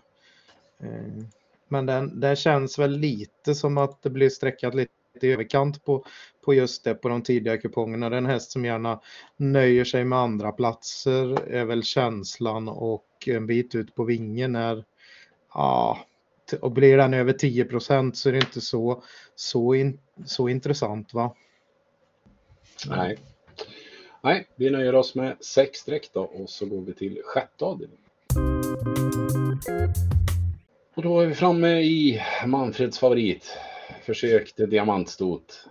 Eh, men den, den känns väl lite som att det blir sträckat lite i överkant på, på just det på de tidiga kupongerna. Det är en häst som gärna nöjer sig med andra platser är väl känslan och en bit ut på vingen är ja, och blir den över 10 procent så är det inte så, så, in, så intressant va? Nej. Nej, vi nöjer oss med sex streck då och så går vi till sjätte avdelningen. Och då är vi framme i Manfreds favorit. Försök till diamantstot.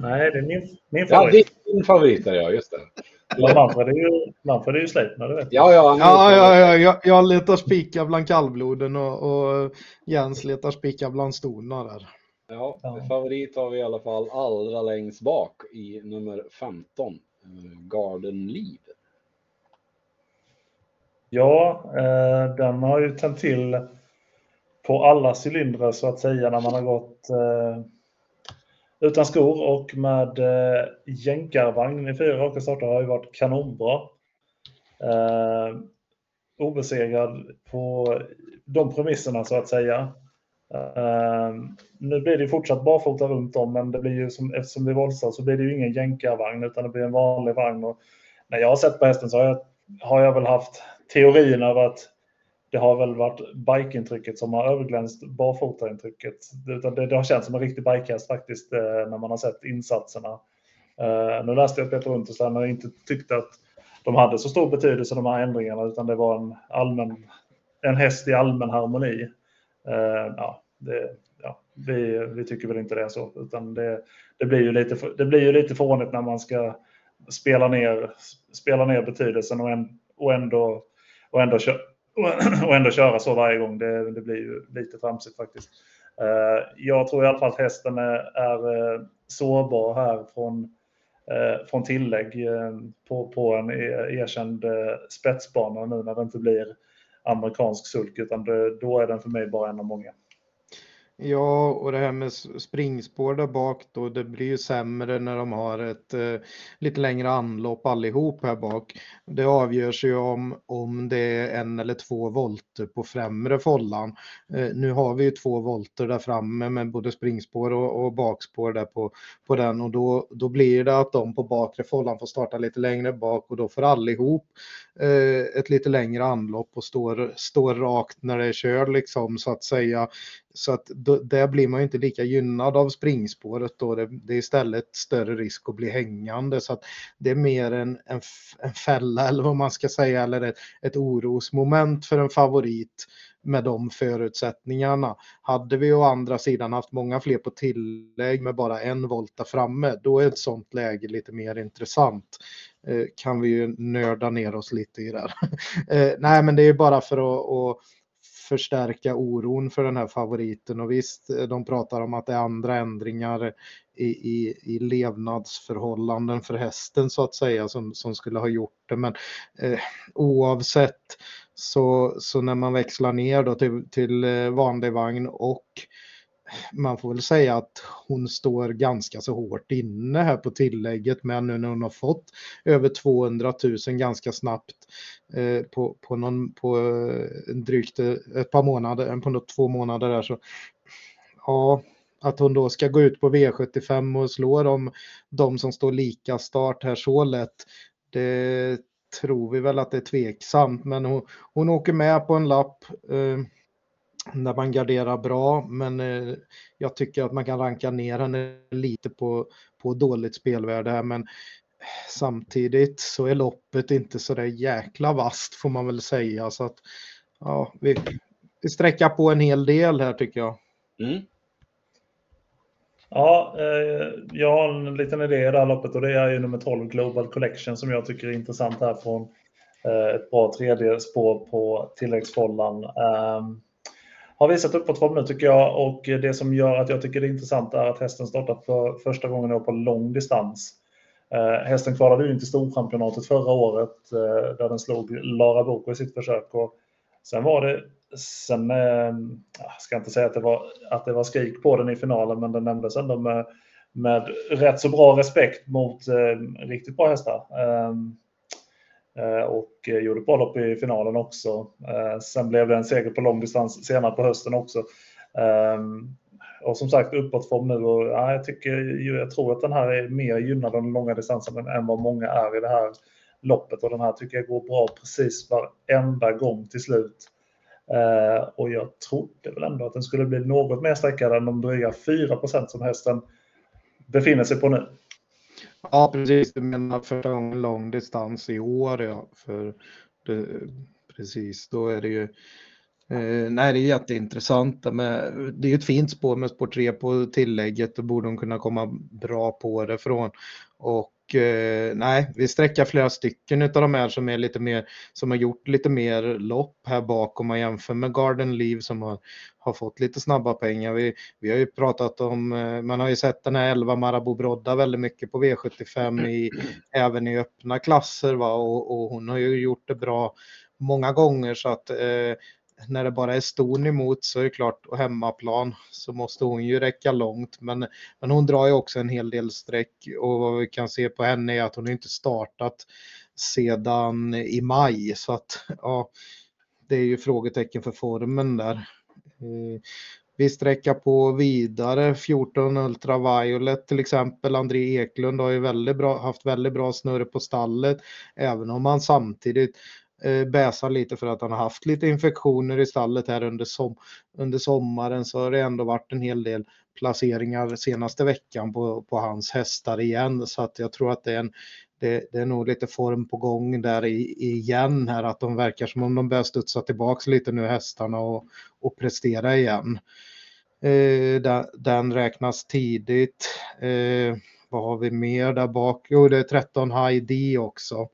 Nej, det är min, min favorit. Ja, din favorit är jag, just det. Manfred är ju, Manfred är ju Sleipner, det vet Ja, ja, ja, ja, ja, jag, jag letar spikar bland kallbloden och, och Jens letar spikar bland stona där. Ja, ja, favorit har vi i alla fall allra längst bak i nummer 15, eh, Garden Liv. Ja, eh, den har ju tänt till på alla cylindrar så att säga när man har gått eh, utan skor och med eh, jänkarvagn i fyra raka starter har ju varit kanonbra. Eh, obesegrad på de premisserna så att säga. Eh, nu blir det fortsatt barfota runt om, men det blir ju som, eftersom det är våldsamt så blir det ju ingen jänkarvagn utan det blir en vanlig vagn. Och när jag har sett på hästen så har jag, har jag väl haft teorin av att det har väl varit bikeintrycket som har överglänst barfotaintrycket. Det, det, det har känts som en riktig bikehäst faktiskt eh, när man har sett insatserna. Eh, nu läste jag Peter runt och inte tyckte att de hade så stor betydelse de här ändringarna utan det var en, allmän, en häst i allmän harmoni. Eh, ja, det, ja, vi, vi tycker väl inte det är så utan det, det, blir ju lite, det blir ju lite fånigt när man ska spela ner, spela ner betydelsen och, en, och ändå, och ändå och ändå köra så varje gång. Det, det blir ju lite tramsigt faktiskt. Eh, jag tror i alla fall att hästen är, är eh, sårbar här från, eh, från tillägg på, på en e, erkänd spetsbana nu när det inte blir amerikansk sulk utan det, då är den för mig bara en av många. Ja, och det här med springspår där bak då, det blir ju sämre när de har ett eh, lite längre anlopp allihop här bak. Det avgörs ju om, om det är en eller två volter på främre follan. Eh, nu har vi ju två volter där framme med både springspår och, och bakspår där på, på den och då, då blir det att de på bakre follan får starta lite längre bak och då får allihop eh, ett lite längre anlopp och står, står rakt när det är kör liksom så att säga. Så att då, där blir man ju inte lika gynnad av springspåret då. Det, det, är istället större risk att bli hängande. Så att det är mer en, en, en fälla eller vad man ska säga eller ett, ett orosmoment för en favorit med de förutsättningarna. Hade vi å andra sidan haft många fler på tillägg med bara en volta framme, då är ett sånt läge lite mer intressant. Eh, kan vi ju nörda ner oss lite i det. eh, nej, men det är bara för att, att förstärka oron för den här favoriten och visst, de pratar om att det är andra ändringar i, i, i levnadsförhållanden för hästen så att säga som, som skulle ha gjort det. Men eh, oavsett så, så när man växlar ner då till, till eh, vanlig vagn och man får väl säga att hon står ganska så hårt inne här på tillägget men nu när hon har fått över 200 000 ganska snabbt eh, på, på, någon, på eh, drygt eh, ett par månader, på något, två månader där så ja, att hon då ska gå ut på V75 och slå dem, de som står lika start här så lätt. Det tror vi väl att det är tveksamt men hon, hon åker med på en lapp. Eh, när man garderar bra, men eh, jag tycker att man kan ranka ner henne lite på, på dåligt spelvärde här, men samtidigt så är loppet inte så där jäkla vast får man väl säga, så att ja, vi, vi sträcker på en hel del här tycker jag. Mm. Ja, eh, jag har en liten idé i det här loppet och det är ju nummer 12 Global Collection som jag tycker är intressant här från eh, ett bra tredje spår på tilläggsfållan. Um, har visat uppåtform nu tycker jag och det som gör att jag tycker det är intressant är att hästen startat för första gången på lång distans. Eh, hästen kvalade ju inte Storchampionatet förra året eh, där den slog Lara Boko i sitt försök. Och sen var det Sen eh, ah, ska inte säga att det, var, att det var skrik på den i finalen, men den nämndes ändå med, med rätt så bra respekt mot eh, riktigt bra hästar. Eh, Eh, och gjorde bra lopp i finalen också. Eh, sen blev det en seger på långdistans senare på hösten också. Ehm, och som sagt uppåtform nu och ja, jag, tycker, jag tror att den här är mer gynnad av den långa distansen än vad många är i det här loppet och den här tycker jag går bra precis varenda gång till slut. Eh, och jag trodde väl ändå att den skulle bli något mer sträckad än de dryga 4% som hästen befinner sig på nu. Ja, precis. Du menar första gången lång distans i år, ja. För det, precis, då är det ju Uh, nej, det är jätteintressant. Men det är ett fint spår med spår 3 på tillägget. Då borde de kunna komma bra på det från. Och uh, nej, vi sträcker flera stycken av de här som är lite mer, som har gjort lite mer lopp här bakom man jämför med Garden Leave som har, har fått lite snabba pengar. Vi, vi har ju pratat om, eh, man har ju sett den här 11 Marabou Brodda väldigt mycket på V75 i, även i öppna klasser va? Och, och hon har ju gjort det bra många gånger så att eh, när det bara är ston emot så är det klart, och hemmaplan så måste hon ju räcka långt. Men, men hon drar ju också en hel del streck och vad vi kan se på henne är att hon inte startat sedan i maj. Så att ja, det är ju frågetecken för formen där. Eh, vi sträcker på vidare 14 Ultraviolet till exempel. André Eklund har ju väldigt bra, haft väldigt bra snurr på stallet. Även om han samtidigt Eh, bäsar lite för att han har haft lite infektioner i stallet här under, som, under sommaren så har det ändå varit en hel del placeringar senaste veckan på, på hans hästar igen så att jag tror att det är en det, det, är nog lite form på gång där i, igen här att de verkar som om de börjar studsa tillbaks lite nu hästarna och, och prestera igen. Eh, den, den, räknas tidigt. Eh, vad har vi mer där bak? Jo, det är 13 High D också.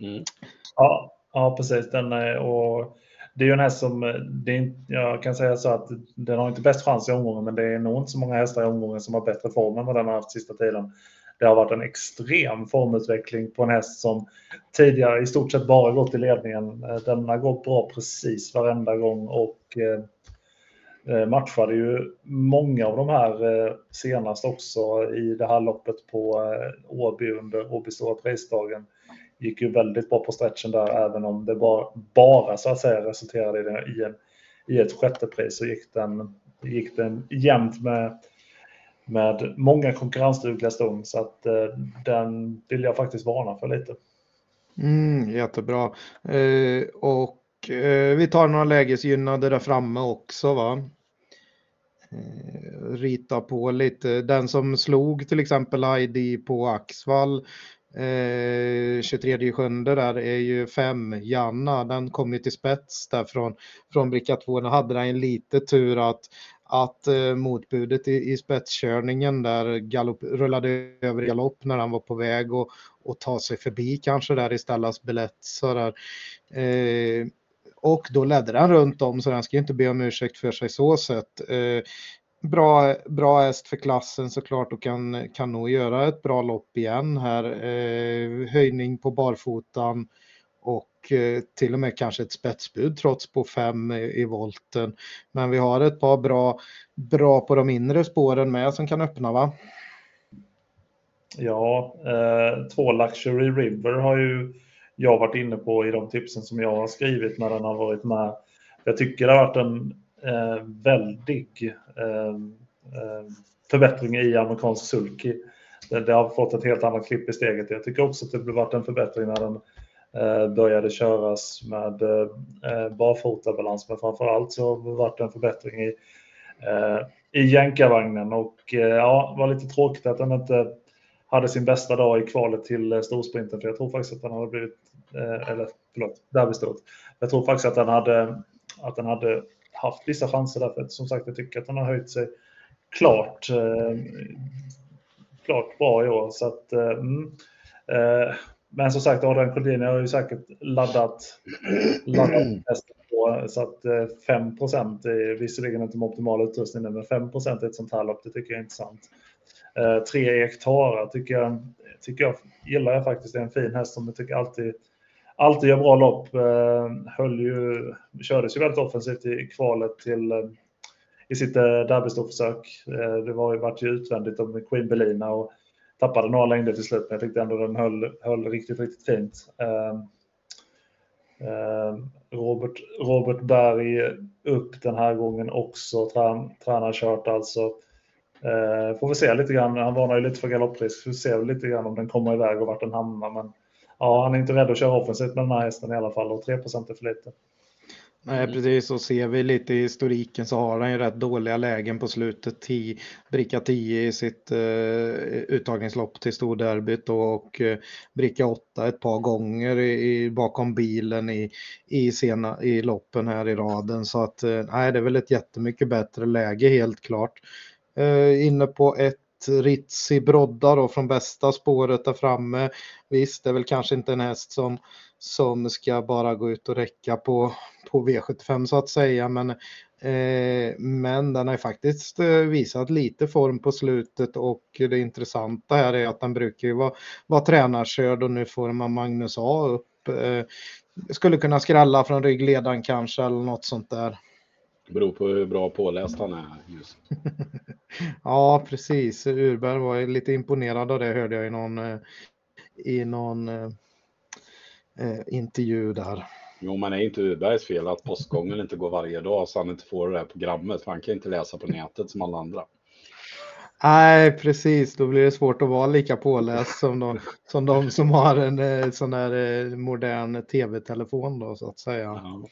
Mm. Ja, ja, precis. Den är, och det är ju en häst som, eh, det är, jag kan säga så att den har inte bäst chans i omgången, men det är nog inte så många hästar i omgången som har bättre form än vad den har haft sista tiden. Det har varit en extrem formutveckling på en häst som tidigare i stort sett bara gått i ledningen. Eh, den har gått bra precis varenda gång och matchade ju många av de här senast också i det här loppet på Åby under Åby Stora Prisdagen gick ju väldigt bra på stretchen där, även om det bara, bara så att säga resulterade i, en, i ett sjättepris så gick den, gick den jämnt med, med många konkurrensdugliga ston. Så att eh, den vill jag faktiskt varna för lite. Mm, jättebra. Eh, och eh, vi tar några lägesgynnade där framme också va? Eh, rita på lite. Den som slog till exempel ID på Axvall Eh, 23 sjunde där är ju 5, Janna, den kom ju till spets där från, från bricka 2. Nu hade den lite tur att, att eh, motbudet i, i spetskörningen där galopp, rullade över i galopp när han var på väg och, och ta sig förbi kanske där i Stellas Bilett. Så Eh, och då ledde den runt om så den ska inte be om ursäkt för sig så sett. Eh, bra, bra häst för klassen såklart och kan, kan nog göra ett bra lopp igen här. Eh, höjning på barfotan och eh, till och med kanske ett spetsbud trots på fem i, i volten. Men vi har ett par bra, bra på de inre spåren med som kan öppna va? Ja, eh, två Luxury River har ju jag varit inne på i de tipsen som jag har skrivit när den har varit med. Jag tycker det har varit en eh, väldig eh, eh, förbättring i amerikansk sulky. Det, det, har fått ett helt annat klipp i steget. Jag tycker också att det varit en förbättring när den eh, började köras med eh, eh barfotabalans, men framför allt så har det varit en förbättring i, eh, i jänkarvagnen och eh, ja, det var lite tråkigt att den inte hade sin bästa dag i kvalet till storsprinten, för jag tror faktiskt att den hade blivit, eller förlåt, derbystået. Jag tror faktiskt att den hade, att den hade haft vissa chanser därför att som sagt jag tycker att han har höjt sig klart, eh, klart bra i år. Så att, eh, mm, eh, men som sagt, Adrian Collini har ju säkert laddat, laddat på, så att 5% är visserligen inte optimal utrustning men 5 i ett sånt här lopp, det tycker jag är intressant. Tre Ektara tycker jag, tycker jag, gillar jag faktiskt, det är en fin häst som jag tycker alltid alltid gör bra lopp. Eh, höll ju, kördes ju väldigt offensivt i kvalet till eh, i sitt eh, derbystorförsök. Eh, det var ju, vart ju utvändigt om Queen Belina och tappade några längder till slut, men jag tyckte ändå den höll, höll riktigt, riktigt fint. Robert, Robert Berg upp den här gången också, trän, tränarkört alltså. Eh, får vi se lite grann, han varnar ju lite för galopprisk, får vi se lite grann om den kommer iväg och vart den hamnar. Men ja, han är inte rädd att köra offensivt med den här hästen i alla fall och 3 är för lite. Nej, mm. precis. Och ser vi lite i historiken så har han ju rätt dåliga lägen på slutet. 10, bricka 10 i sitt uh, uttagningslopp till storderbyt och uh, bricka 8 ett par gånger i, bakom bilen i, i, sena, i loppen här i raden. Så att uh, nej, det är väl ett jättemycket bättre läge helt klart. Uh, inne på ett Ritzi Brodda då från bästa spåret där framme. Visst, det är väl kanske inte en häst som som ska bara gå ut och räcka på, på V75 så att säga. Men, eh, men den har ju faktiskt eh, visat lite form på slutet och det intressanta här är att den brukar ju vara, vara tränarkörd och nu får man Magnus A upp. Eh, skulle kunna skrälla från ryggledaren kanske eller något sånt där. Det beror på hur bra påläst han är just. ja, precis. Urberg var lite imponerad av det hörde jag i någon, eh, i någon eh, intervju där. Jo, men är inte Urbergs fel att postgången inte går varje dag så han inte får det här programmet. För han kan inte läsa på nätet som alla andra. Nej, precis. Då blir det svårt att vara lika påläst som de som, de som har en eh, sån eh, modern tv-telefon då så att säga. Ja.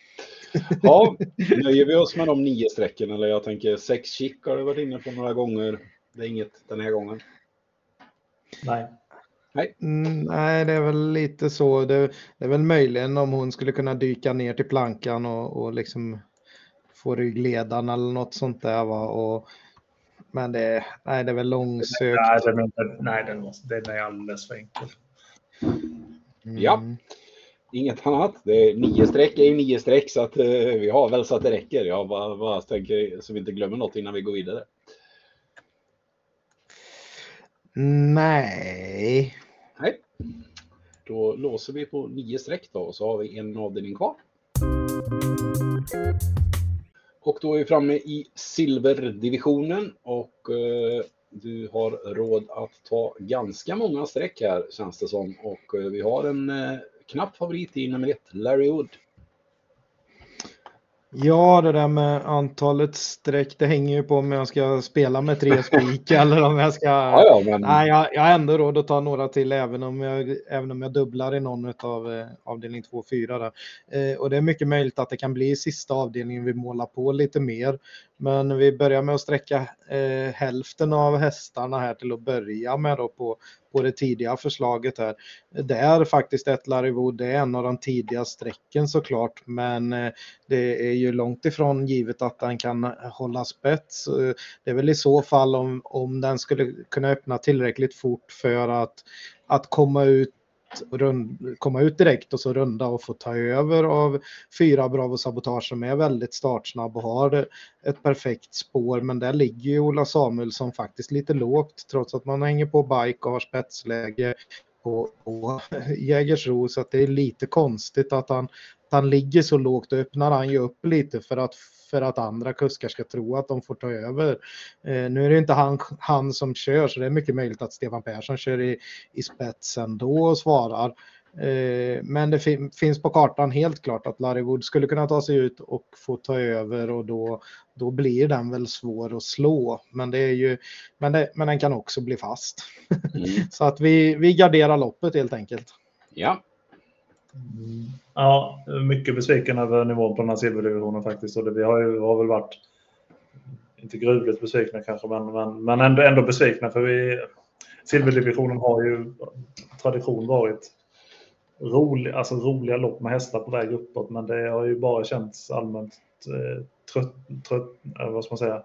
ja, nöjer vi oss med de nio strecken eller jag tänker sex chick har du varit inne på några gånger. Det är inget den här gången. Nej. Nej. Mm, nej, det är väl lite så. Det, det, är väl möjligen om hon skulle kunna dyka ner till plankan och, och liksom få ryggledan eller något sånt där. Va? Och, men det, nej, det är väl långsökt. Nej, den är, nej den, måste, den är alldeles för enkel. Mm. Ja, inget annat. Det är nio streck är ju nio streck så att uh, vi har väl så att det räcker. Jag bara, bara tänker så vi inte glömmer något innan vi går vidare. Nej. Nej. Då låser vi på nio streck då och så har vi en avdelning kvar. Och då är vi framme i silverdivisionen och eh, du har råd att ta ganska många streck här känns det som. Och eh, vi har en eh, knapp favorit i nummer ett, Larry Wood. Ja, det där med antalet streck, det hänger ju på om jag ska spela med tre spik eller om jag ska... Ja, ja, men... Nej, jag, jag har ändå råd att ta några till även om jag, även om jag dubblar i någon av eh, avdelning 2 och 4. Eh, och det är mycket möjligt att det kan bli sista avdelningen vi målar på lite mer. Men vi börjar med att sträcka eh, hälften av hästarna här till att börja med då på, på det tidiga förslaget här. Det är faktiskt ett Larrywood, det är en av de tidiga strecken såklart, men eh, det är ju långt ifrån givet att den kan hålla spets. Det är väl i så fall om, om den skulle kunna öppna tillräckligt fort för att, att komma ut rund, komma ut direkt och så runda och få ta över av fyra Bravo Sabotage som är väldigt startsnabb och har ett perfekt spår. Men där ligger ju Ola Samuelsson faktiskt lite lågt trots att man hänger på bike och har spetsläge på, på Jägersro så att det är lite konstigt att han, att han ligger så lågt. Då öppnar han ju upp lite för att för att andra kuskar ska tro att de får ta över. Eh, nu är det inte han, han som kör så det är mycket möjligt att Stefan Persson kör i, i spetsen då och svarar. Eh, men det fin finns på kartan helt klart att Larry Wood skulle kunna ta sig ut och få ta över och då, då blir den väl svår att slå. Men, det är ju, men, det, men den kan också bli fast. Mm. så att vi, vi garderar loppet helt enkelt. Ja, Ja, mycket besviken över nivån på den här silverdivisionen faktiskt. Och det, vi har ju har väl varit, inte gruvligt besvikna kanske, men, men, men ändå, ändå besvikna för vi, silverdivisionen har ju tradition varit rolig, alltså roliga lopp med hästar på väg uppåt, men det har ju bara känts allmänt eh, trött, trött, eh, vad ska man säga,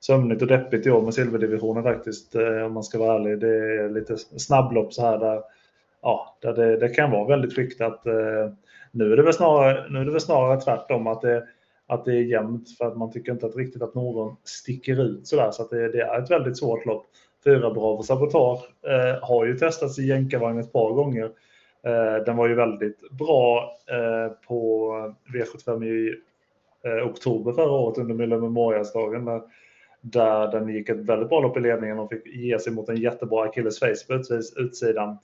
sömnigt och deppigt i år med silverdivisionen faktiskt, eh, om man ska vara ärlig. Det är lite snabblopp så här där, ja, där det, det kan vara väldigt skiktat. Eh, nu är det väl snarare, nu är det väl snarare tvärtom, att det, att det är jämnt för att man tycker inte att riktigt att någon sticker ut sådär. Så att det, det är ett väldigt svårt lopp. Fyra Bravo Sabotage eh, har ju testats i jänkarvagn ett par gånger. Eh, den var ju väldigt bra eh, på V75 i eh, oktober förra året under Mille Memorialsdagen. Där, den gick ett väldigt bra lopp i ledningen och fick ge sig mot en jättebra Achilles face på utsidan.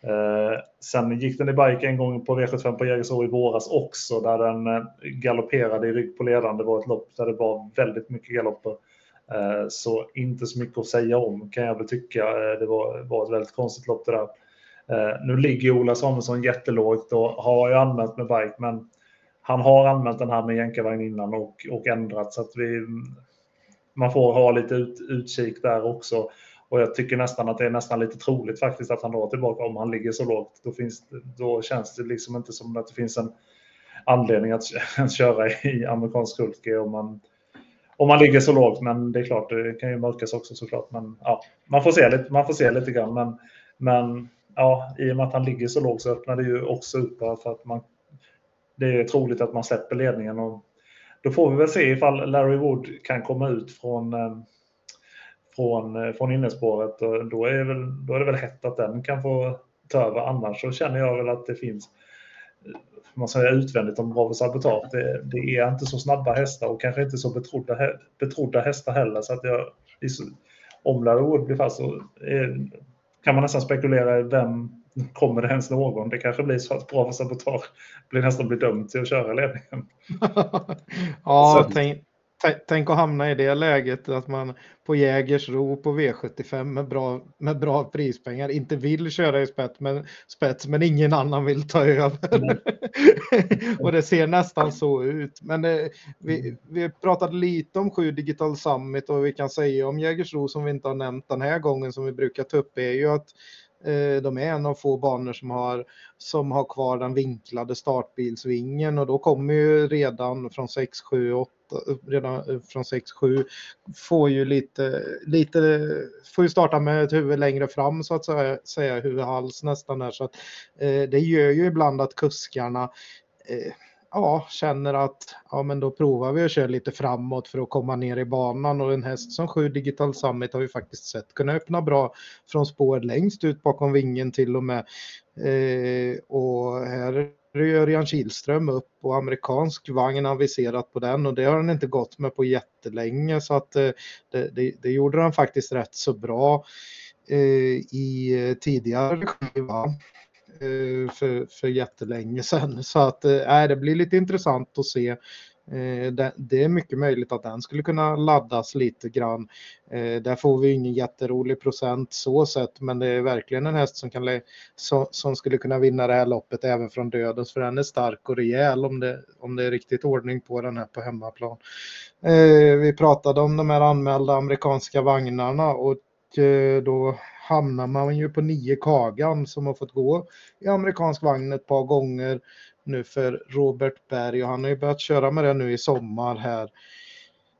Eh, sen gick den i bike en gång på V75 på Jägersro i våras också där den galopperade i rygg på ledaren. Det var ett lopp där det var väldigt mycket galopper. Eh, så inte så mycket att säga om kan jag väl tycka. Det var, var ett väldigt konstigt lopp det där. Eh, nu ligger Ola Samuelsson jättelågt och har ju anmält med bike men han har anmält den här med jänkarvagn innan och, och ändrat så att vi man får ha lite ut, utkik där också. Och jag tycker nästan att det är nästan lite troligt faktiskt att han drar tillbaka om han ligger så lågt. Då, finns, då känns det liksom inte som att det finns en anledning att, att köra i amerikansk sulke om man, om man ligger så lågt. Men det är klart, det kan ju mörkas också såklart. Men ja, man får se lite, man får se lite grann. Men, men ja, i och med att han ligger så lågt så öppnar det ju också upp för att man det är troligt att man släpper ledningen. Och då får vi väl se ifall Larry Wood kan komma ut från ehm, från, eh, från innespåret och då är, väl, då är det väl hett att den kan få ta över. Annars så känner jag väl att det finns eh, man säger utvändigt om Bravo Sabotage. Det, det, är inte så snabba hästar och kanske inte så betrodda, betrodda hästar heller. Så att jag, om Larry Wood blir fast så är, kan man nästan spekulera i vem kommer det ens någon? Det kanske blir så att Bravo Sabotage blir nästan blir dömd till att köra ledningen. ja, tänk, Tänk att hamna i det läget att man på Jägersro på V75 med bra, med bra prispengar inte vill köra i spets men, spets, men ingen annan vill ta över. Mm. och det ser nästan så ut. Men det, eh, vi, vi pratade lite om 7 Digital Summit och vi kan säga om Jägersro som vi inte har nämnt den här gången som vi brukar ta upp är ju att Eh, de är en av få banor som har, som har kvar den vinklade startbilsvingen och då kommer ju redan från 6, 7, 8, redan eh, från 6, 7 får ju lite, lite, får ju starta med ett huvud längre fram så att säga, säga huvud hals nästan där så att eh, det gör ju ibland att kuskarna eh, ja, känner att ja, men då provar vi att köra lite framåt för att komma ner i banan och en häst som 7 Digital Summit har vi faktiskt sett kunna öppna bra från spår längst ut bakom vingen till och med. Eh, och här Örjan Kihlström upp och amerikansk vagn aviserat på den och det har han inte gått med på jättelänge så att eh, det, det, det, gjorde han faktiskt rätt så bra eh, i eh, tidigare skiva. Eh, för, för jättelänge sedan. Så att äh, det blir lite intressant att se. Eh, det, det är mycket möjligt att den skulle kunna laddas lite grann. Eh, där får vi ingen jätterolig procent så sett, men det är verkligen en häst som, kan, som, som skulle kunna vinna det här loppet även från dödens, för den är stark och rejäl om det, om det är riktigt ordning på den här på hemmaplan. Eh, vi pratade om de här anmälda amerikanska vagnarna och Eh, då hamnar man ju på nio Kagan som har fått gå i amerikansk vagn ett par gånger nu för Robert Berg och han har ju börjat köra med det nu i sommar här.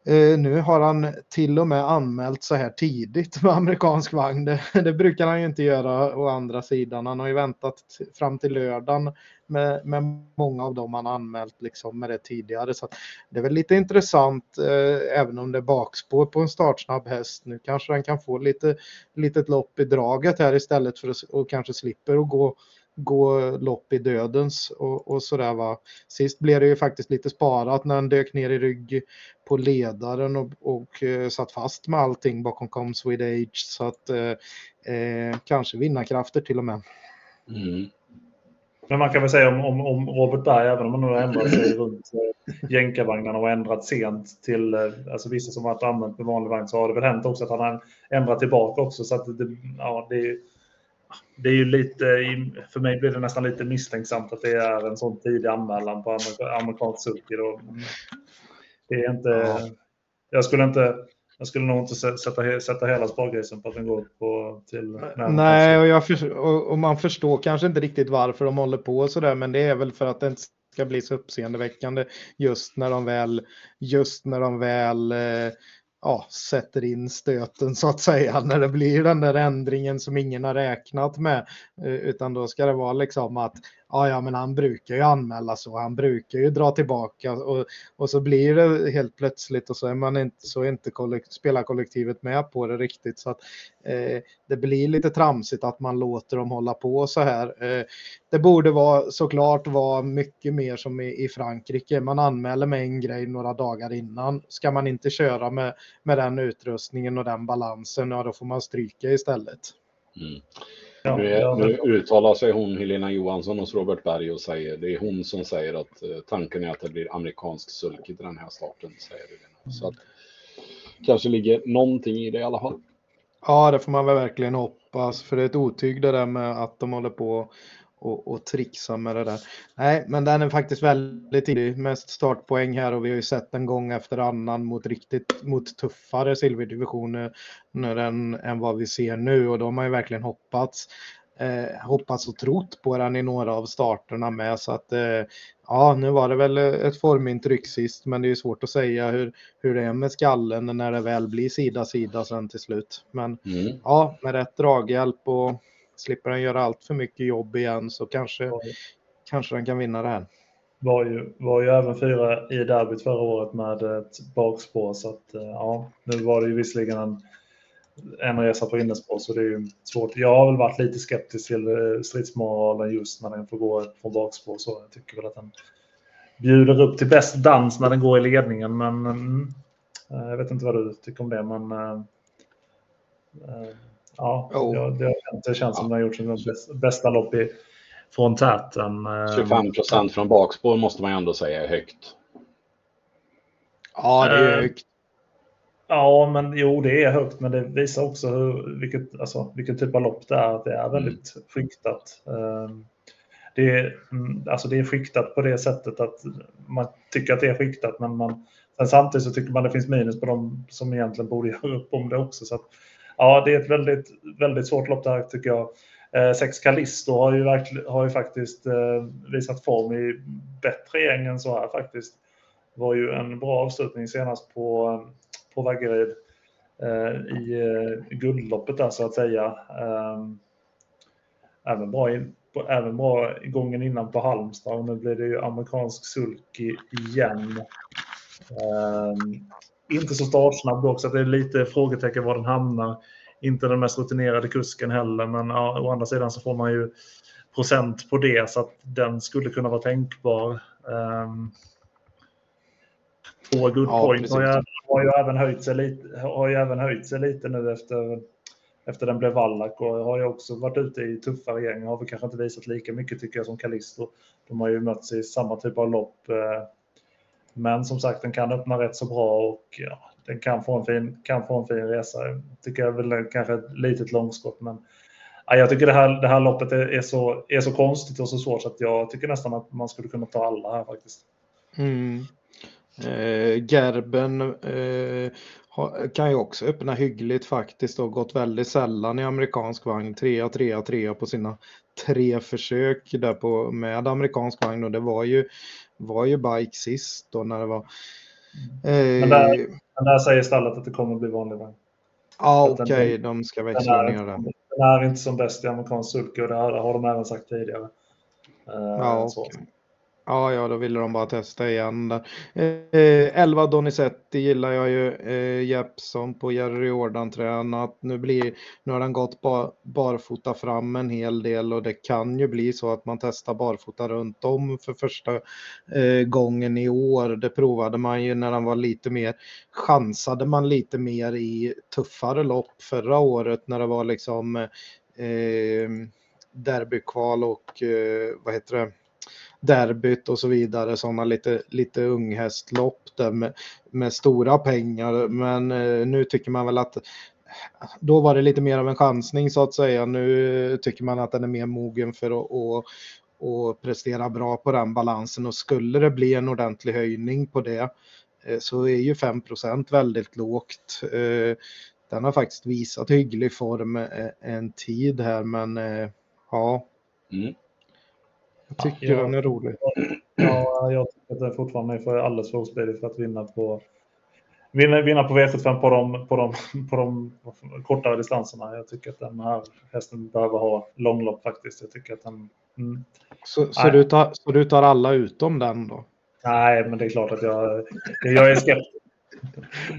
Eh, nu har han till och med anmält så här tidigt med amerikansk vagn. Det, det, brukar han ju inte göra å andra sidan. Han har ju väntat fram till lördagen med, med många av dem han anmält liksom med det tidigare. Så det är väl lite intressant eh, även om det är bakspår på en startsnabb häst. Nu kanske han kan få lite litet lopp i draget här istället för att och kanske slipper att gå gå lopp i dödens och, och sådär va. Sist blev det ju faktiskt lite sparat när han dök ner i rygg på ledaren och, och uh, satt fast med allting bakom Com Age så att uh, uh, kanske vinnarkrafter till och med. Mm. Men man kan väl säga om, om, om Robert Berg, även om han nu har ändrat sig runt jänkarvagnarna och ändrat sent till alltså vissa som varit använt med vanlig vagn så har det väl hänt också att han har ändrat tillbaka också. Så att det, ja, det är det är ju lite, för mig blir det nästan lite misstänksamt att det är en sån tidig anmälan på amerikansk sulky. Det är inte, ja. jag skulle inte, jag skulle nog inte sätta, sätta hela spargrisen på att den går på till... Nej, och, jag för, och, och, man förstår kanske inte riktigt varför de håller på så där, men det är väl för att det inte ska bli så uppseendeväckande just när de väl, just när de väl eh, ja, sätter in stöten så att säga när det blir den där ändringen som ingen har räknat med. Eh, utan då ska det vara liksom att ja, ja, men han brukar ju anmäla så, han brukar ju dra tillbaka och, och så blir det helt plötsligt och så är man inte, så inte kollekt, spelarkollektivet med på det riktigt så att eh, det blir lite tramsigt att man låter dem hålla på så här. Eh, det borde vara såklart vara mycket mer som i, i Frankrike. Man anmäler med en grej några dagar innan. Ska man inte köra med, med den utrustningen och den balansen, ja då får man stryka istället. Mm. Ja, nu, är, nu, uttalar sig hon Helena Johansson hos Robert Berg och säger det är hon som säger att eh, tanken är att det blir amerikansk sulky till den här starten. Säger det. Så att, kanske ligger någonting i det i alla fall. Ja, det får man väl verkligen hoppas. För det är ett otyg det där med att de håller på och, och trixa med det där. Nej, men den är faktiskt väldigt tidig. Mest startpoäng här och vi har ju sett en gång efter annan mot riktigt mot tuffare silverdivisioner än, än vad vi ser nu och de har ju verkligen hoppats. Eh, hoppats och trott på den i några av starterna med så att eh, ja, nu var det väl ett formintryck sist, men det är svårt att säga hur, hur det är med skallen när det väl blir sida sida sen till slut. Men mm. ja, med rätt draghjälp och slipper han göra allt för mycket jobb igen så kanske, ja. kanske han kan vinna det här. Var ju, var ju även fyra i derbyt förra året med ett bakspår så att eh, ja, nu var det ju visserligen en, en resa på innespår så det är ju svårt. Jag har väl varit lite skeptisk till eh, stridsmoralen just när den får gå från bakspår så jag tycker väl att den bjuder upp till bäst dans när den går i ledningen men mm, eh, jag vet inte vad du tycker om det men Ja, oh. det, det känns som den har gjort sin bästa lopp i, från täten. 25 eh, procent från bakspår måste man ju ändå säga är högt. Ja, det är eh, högt. Ja, men jo, det är högt, men det visar också hur, vilket, alltså, vilken typ av lopp det är. Att det är väldigt mm. skiktat. Ehm, det är, mm, alltså det är skiktat på det sättet att man tycker att det är skiktat, men man, sen samtidigt så tycker man det finns minus på de som egentligen borde göra upp om det också. Så att, ja, det är ett väldigt, väldigt svårt lopp det här tycker jag. Eh, Sex Callisto har ju, har ju faktiskt eh, visat form i bättre gäng än så här faktiskt. Det var ju en bra avslutning senast på, på Vaggeryd eh, i eh, guldloppet där så att säga. Eh, även bra, in, på, även bra gången innan på Halmstad och nu blir det ju amerikansk sulky igen. Ehm, inte så startsnabb också, det är lite frågetecken var den hamnar. Inte den mest rutinerade kusken heller, men ja, å andra sidan så får man ju procent på det så att den skulle kunna vara tänkbar. Um, två good ja, point har ju, har ju, även höjt sig lite, har ju även höjt sig lite nu efter, efter den blev Wallach och har ju också varit ute i tuffare gäng. Har väl kanske inte visat lika mycket tycker jag som Callisto. De har ju mötts i samma typ av lopp. Eh, men som sagt, den kan öppna rätt så bra och ja, den kan få en fin, kan få en fin resa. Tycker jag väl kanske ett litet långskott, men ja, jag tycker det här, det här loppet är, är, så, är så konstigt och så svårt så att jag tycker nästan att man skulle kunna ta alla här faktiskt. Mm. Eh, Gerben eh, kan ju också öppna hyggligt faktiskt och gått väldigt sällan i amerikansk vagn. Trea, trea, trea på sina tre försök där på, med amerikansk vagn och det var ju, var ju bike sist då när det var Mm. Men, där, eh, men där säger stallet att det kommer att bli vanlig vagn. Ja, okej, okay, de ska växla ner den. Den är inte som bäst i amerikansk sulke och det har de även sagt tidigare. Eh, ja, okay. Ja, ja, då ville de bara testa igen där. Eh, eh 11 Donizetti gillar jag ju. Eh, Jeppson på Jerry Jordan tränat. Nu, blir, nu har den gått bar, barfota fram en hel del och det kan ju bli så att man testar barfota runt om för första eh, gången i år. Det provade man ju när den var lite mer, chansade man lite mer i tuffare lopp förra året när det var liksom eh, derbykval och eh, vad heter det? Derbyt och så vidare, sådana lite, lite unghästlopp där med, med stora pengar. Men eh, nu tycker man väl att då var det lite mer av en chansning så att säga. Nu tycker man att den är mer mogen för att och, och prestera bra på den balansen och skulle det bli en ordentlig höjning på det eh, så är ju 5% väldigt lågt. Eh, den har faktiskt visat hygglig form en tid här men ja. Mm. Jag tycker ja, den är rolig. Ja, jag tycker att den fortfarande är för alldeles för ospedig för att vinna på vinna, vinna på V75 på de, på, de, på de kortare distanserna. Jag tycker att den här hästen behöver ha långlopp faktiskt. Jag tycker att den... Mm. Så, så, du tar, så du tar alla utom den då? Nej, men det är klart att jag, jag är skeptisk.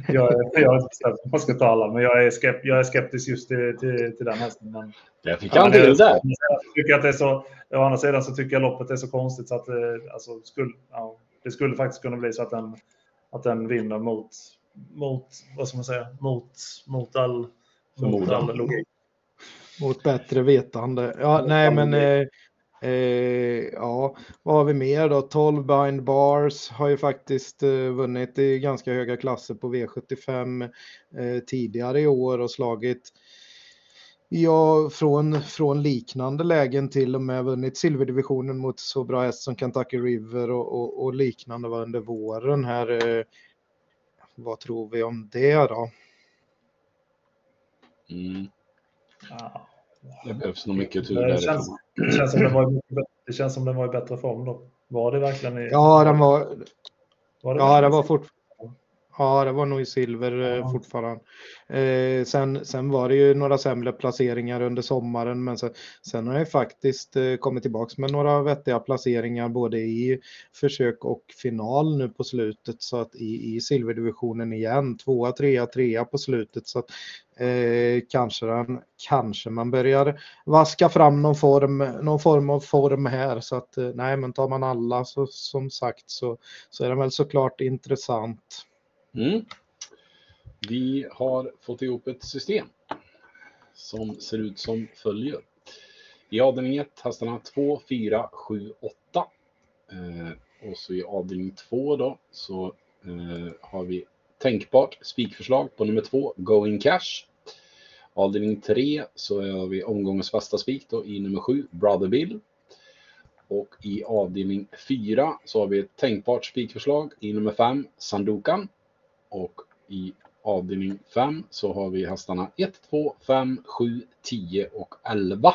Jag är inte bestämd man ska ta alla, men jag är, skept, jag är skeptisk just till, till, till den hästen. Men, jag fick han till det. Jag tycker att det är så, å andra sidan så tycker jag loppet är så konstigt så att alltså, skulle, ja, det skulle faktiskt kunna bli så att den, att den vinner mot, mot, vad ska man säga, mot, mot all, mot all logik. Mot bättre vetande. Ja, nej, men eh, eh, ja, vad har vi mer då? 12 Bind Bars har ju faktiskt eh, vunnit i ganska höga klasser på V75 eh, tidigare i år och slagit Ja, från, från liknande lägen till och med vunnit silverdivisionen mot så bra häst som Kentucky River och, och, och liknande var under våren här. Eh, vad tror vi om det då? Mm. Ja. Det behövs nog mycket tur det känns, det, känns som den var, det känns som den var i bättre form då. Var det verkligen i... Ja, den var... var det ja, den var fortfarande Ja, det var nog i silver eh, ja. fortfarande. Eh, sen, sen var det ju några sämre placeringar under sommaren, men sen, sen har jag faktiskt eh, kommit tillbaka med några vettiga placeringar både i försök och final nu på slutet, så att i, i silverdivisionen igen, tvåa, trea, trea på slutet, så att eh, kanske, den, kanske man börjar vaska fram någon form, någon form av form här, så att eh, nej, men tar man alla så som sagt så, så är den väl såklart intressant. Mm. Vi har fått ihop ett system som ser ut som följer. I avdelning 1 hästarna 2, 4, 7, 8. Eh, och så i avdelning 2 då så eh, har vi tänkbart spikförslag på nummer 2, Going Cash. Avdelning 3 så har vi omgångens fasta spik då i nummer 7, Brother Bill. Och i avdelning 4 så har vi ett tänkbart spikförslag i nummer 5, Sandokan. Och i avdelning 5 så har vi hästarna 1, 2, 5, 7, 10 och 11.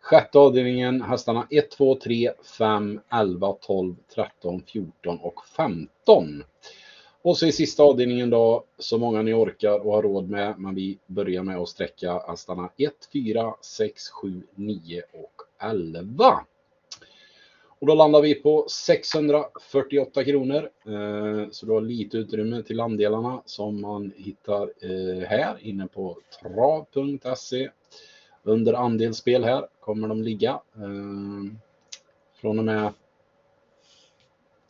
Sjätte avdelningen hästarna 1, 2, 3, 5, 11, 12, 13, 14 och 15. Och så i sista avdelningen då, så många ni orkar och har råd med, men vi börjar med att sträcka hästarna 1, 4, 6, 7, 9 och 11. Och då landar vi på 648 kronor. Eh, så du har lite utrymme till andelarna som man hittar eh, här inne på trav.se. Under andelsspel här kommer de ligga. Eh, från och med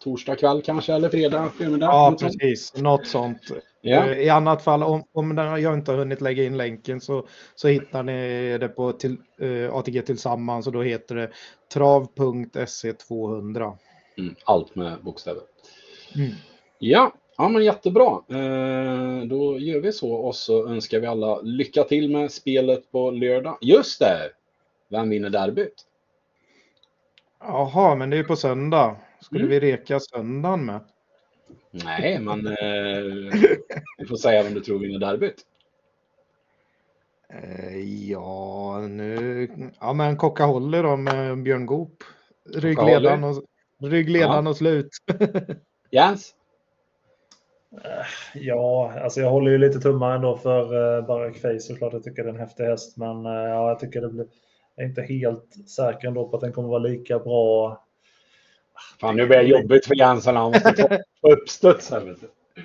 torsdag kväll kanske eller fredag förmiddag. Ja, precis. Något sånt. Yeah. I annat fall, om, om jag inte har hunnit lägga in länken så, så hittar ni det på till, uh, ATG Tillsammans och då heter det trav.se 200. Mm, allt med bokstäver. Mm. Ja, ja, men jättebra. Eh, då gör vi så och så önskar vi alla lycka till med spelet på lördag. Just det! Vem vinner derbyt? Jaha, men det är på söndag. Skulle mm. vi reka söndagen med? Nej, men eh, du får säga vem du tror vinner derbyt. Eh, ja, nu... Ja, men Kocka Holly då med Björn Goop. Ryggledaren och, ryggledaren ja. och slut. Jens? Eh, ja, alltså jag håller ju lite tummar ändå för uh, Barack Face såklart. Jag tycker det är en häftig häst, men uh, ja, jag tycker det blir... Jag är inte helt säker ändå på att den kommer vara lika bra Fan, nu blir det jobbigt för Jensen. Han måste ta uppstuds här.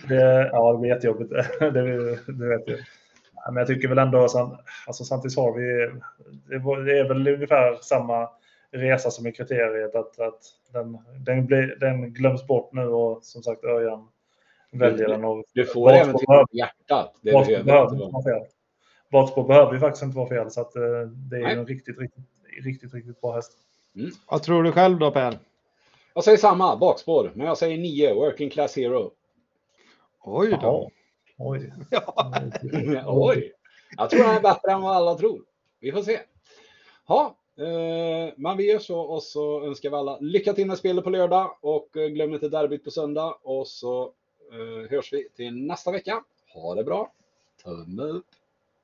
Det, ja, det blir jättejobbigt. det, det vet jag. Men jag tycker väl ändå, alltså samtidigt har vi, det är väl ungefär samma resa som i kriteriet, att, att den, den, blir, den glöms bort nu och som sagt Örjan väljer den. Och du får även till hjärtat. Det behöver behöver vara fel. Vatspår behöver ju faktiskt inte vara fel, så att, eh, det är Nej. en riktigt, riktigt, riktigt, riktigt bra häst. Mm. Vad tror du själv då Per? Jag säger samma, bakspår. Men jag säger 9, Working Class Hero. Oj då. Oj. Oj. Jag tror han är bättre än vad alla tror. Vi får se. Ja, eh, men vi gör så och så önskar vi alla lycka till med spelet på lördag och eh, glöm inte derbyt på söndag och så eh, hörs vi till nästa vecka. Ha det bra. Tumme upp.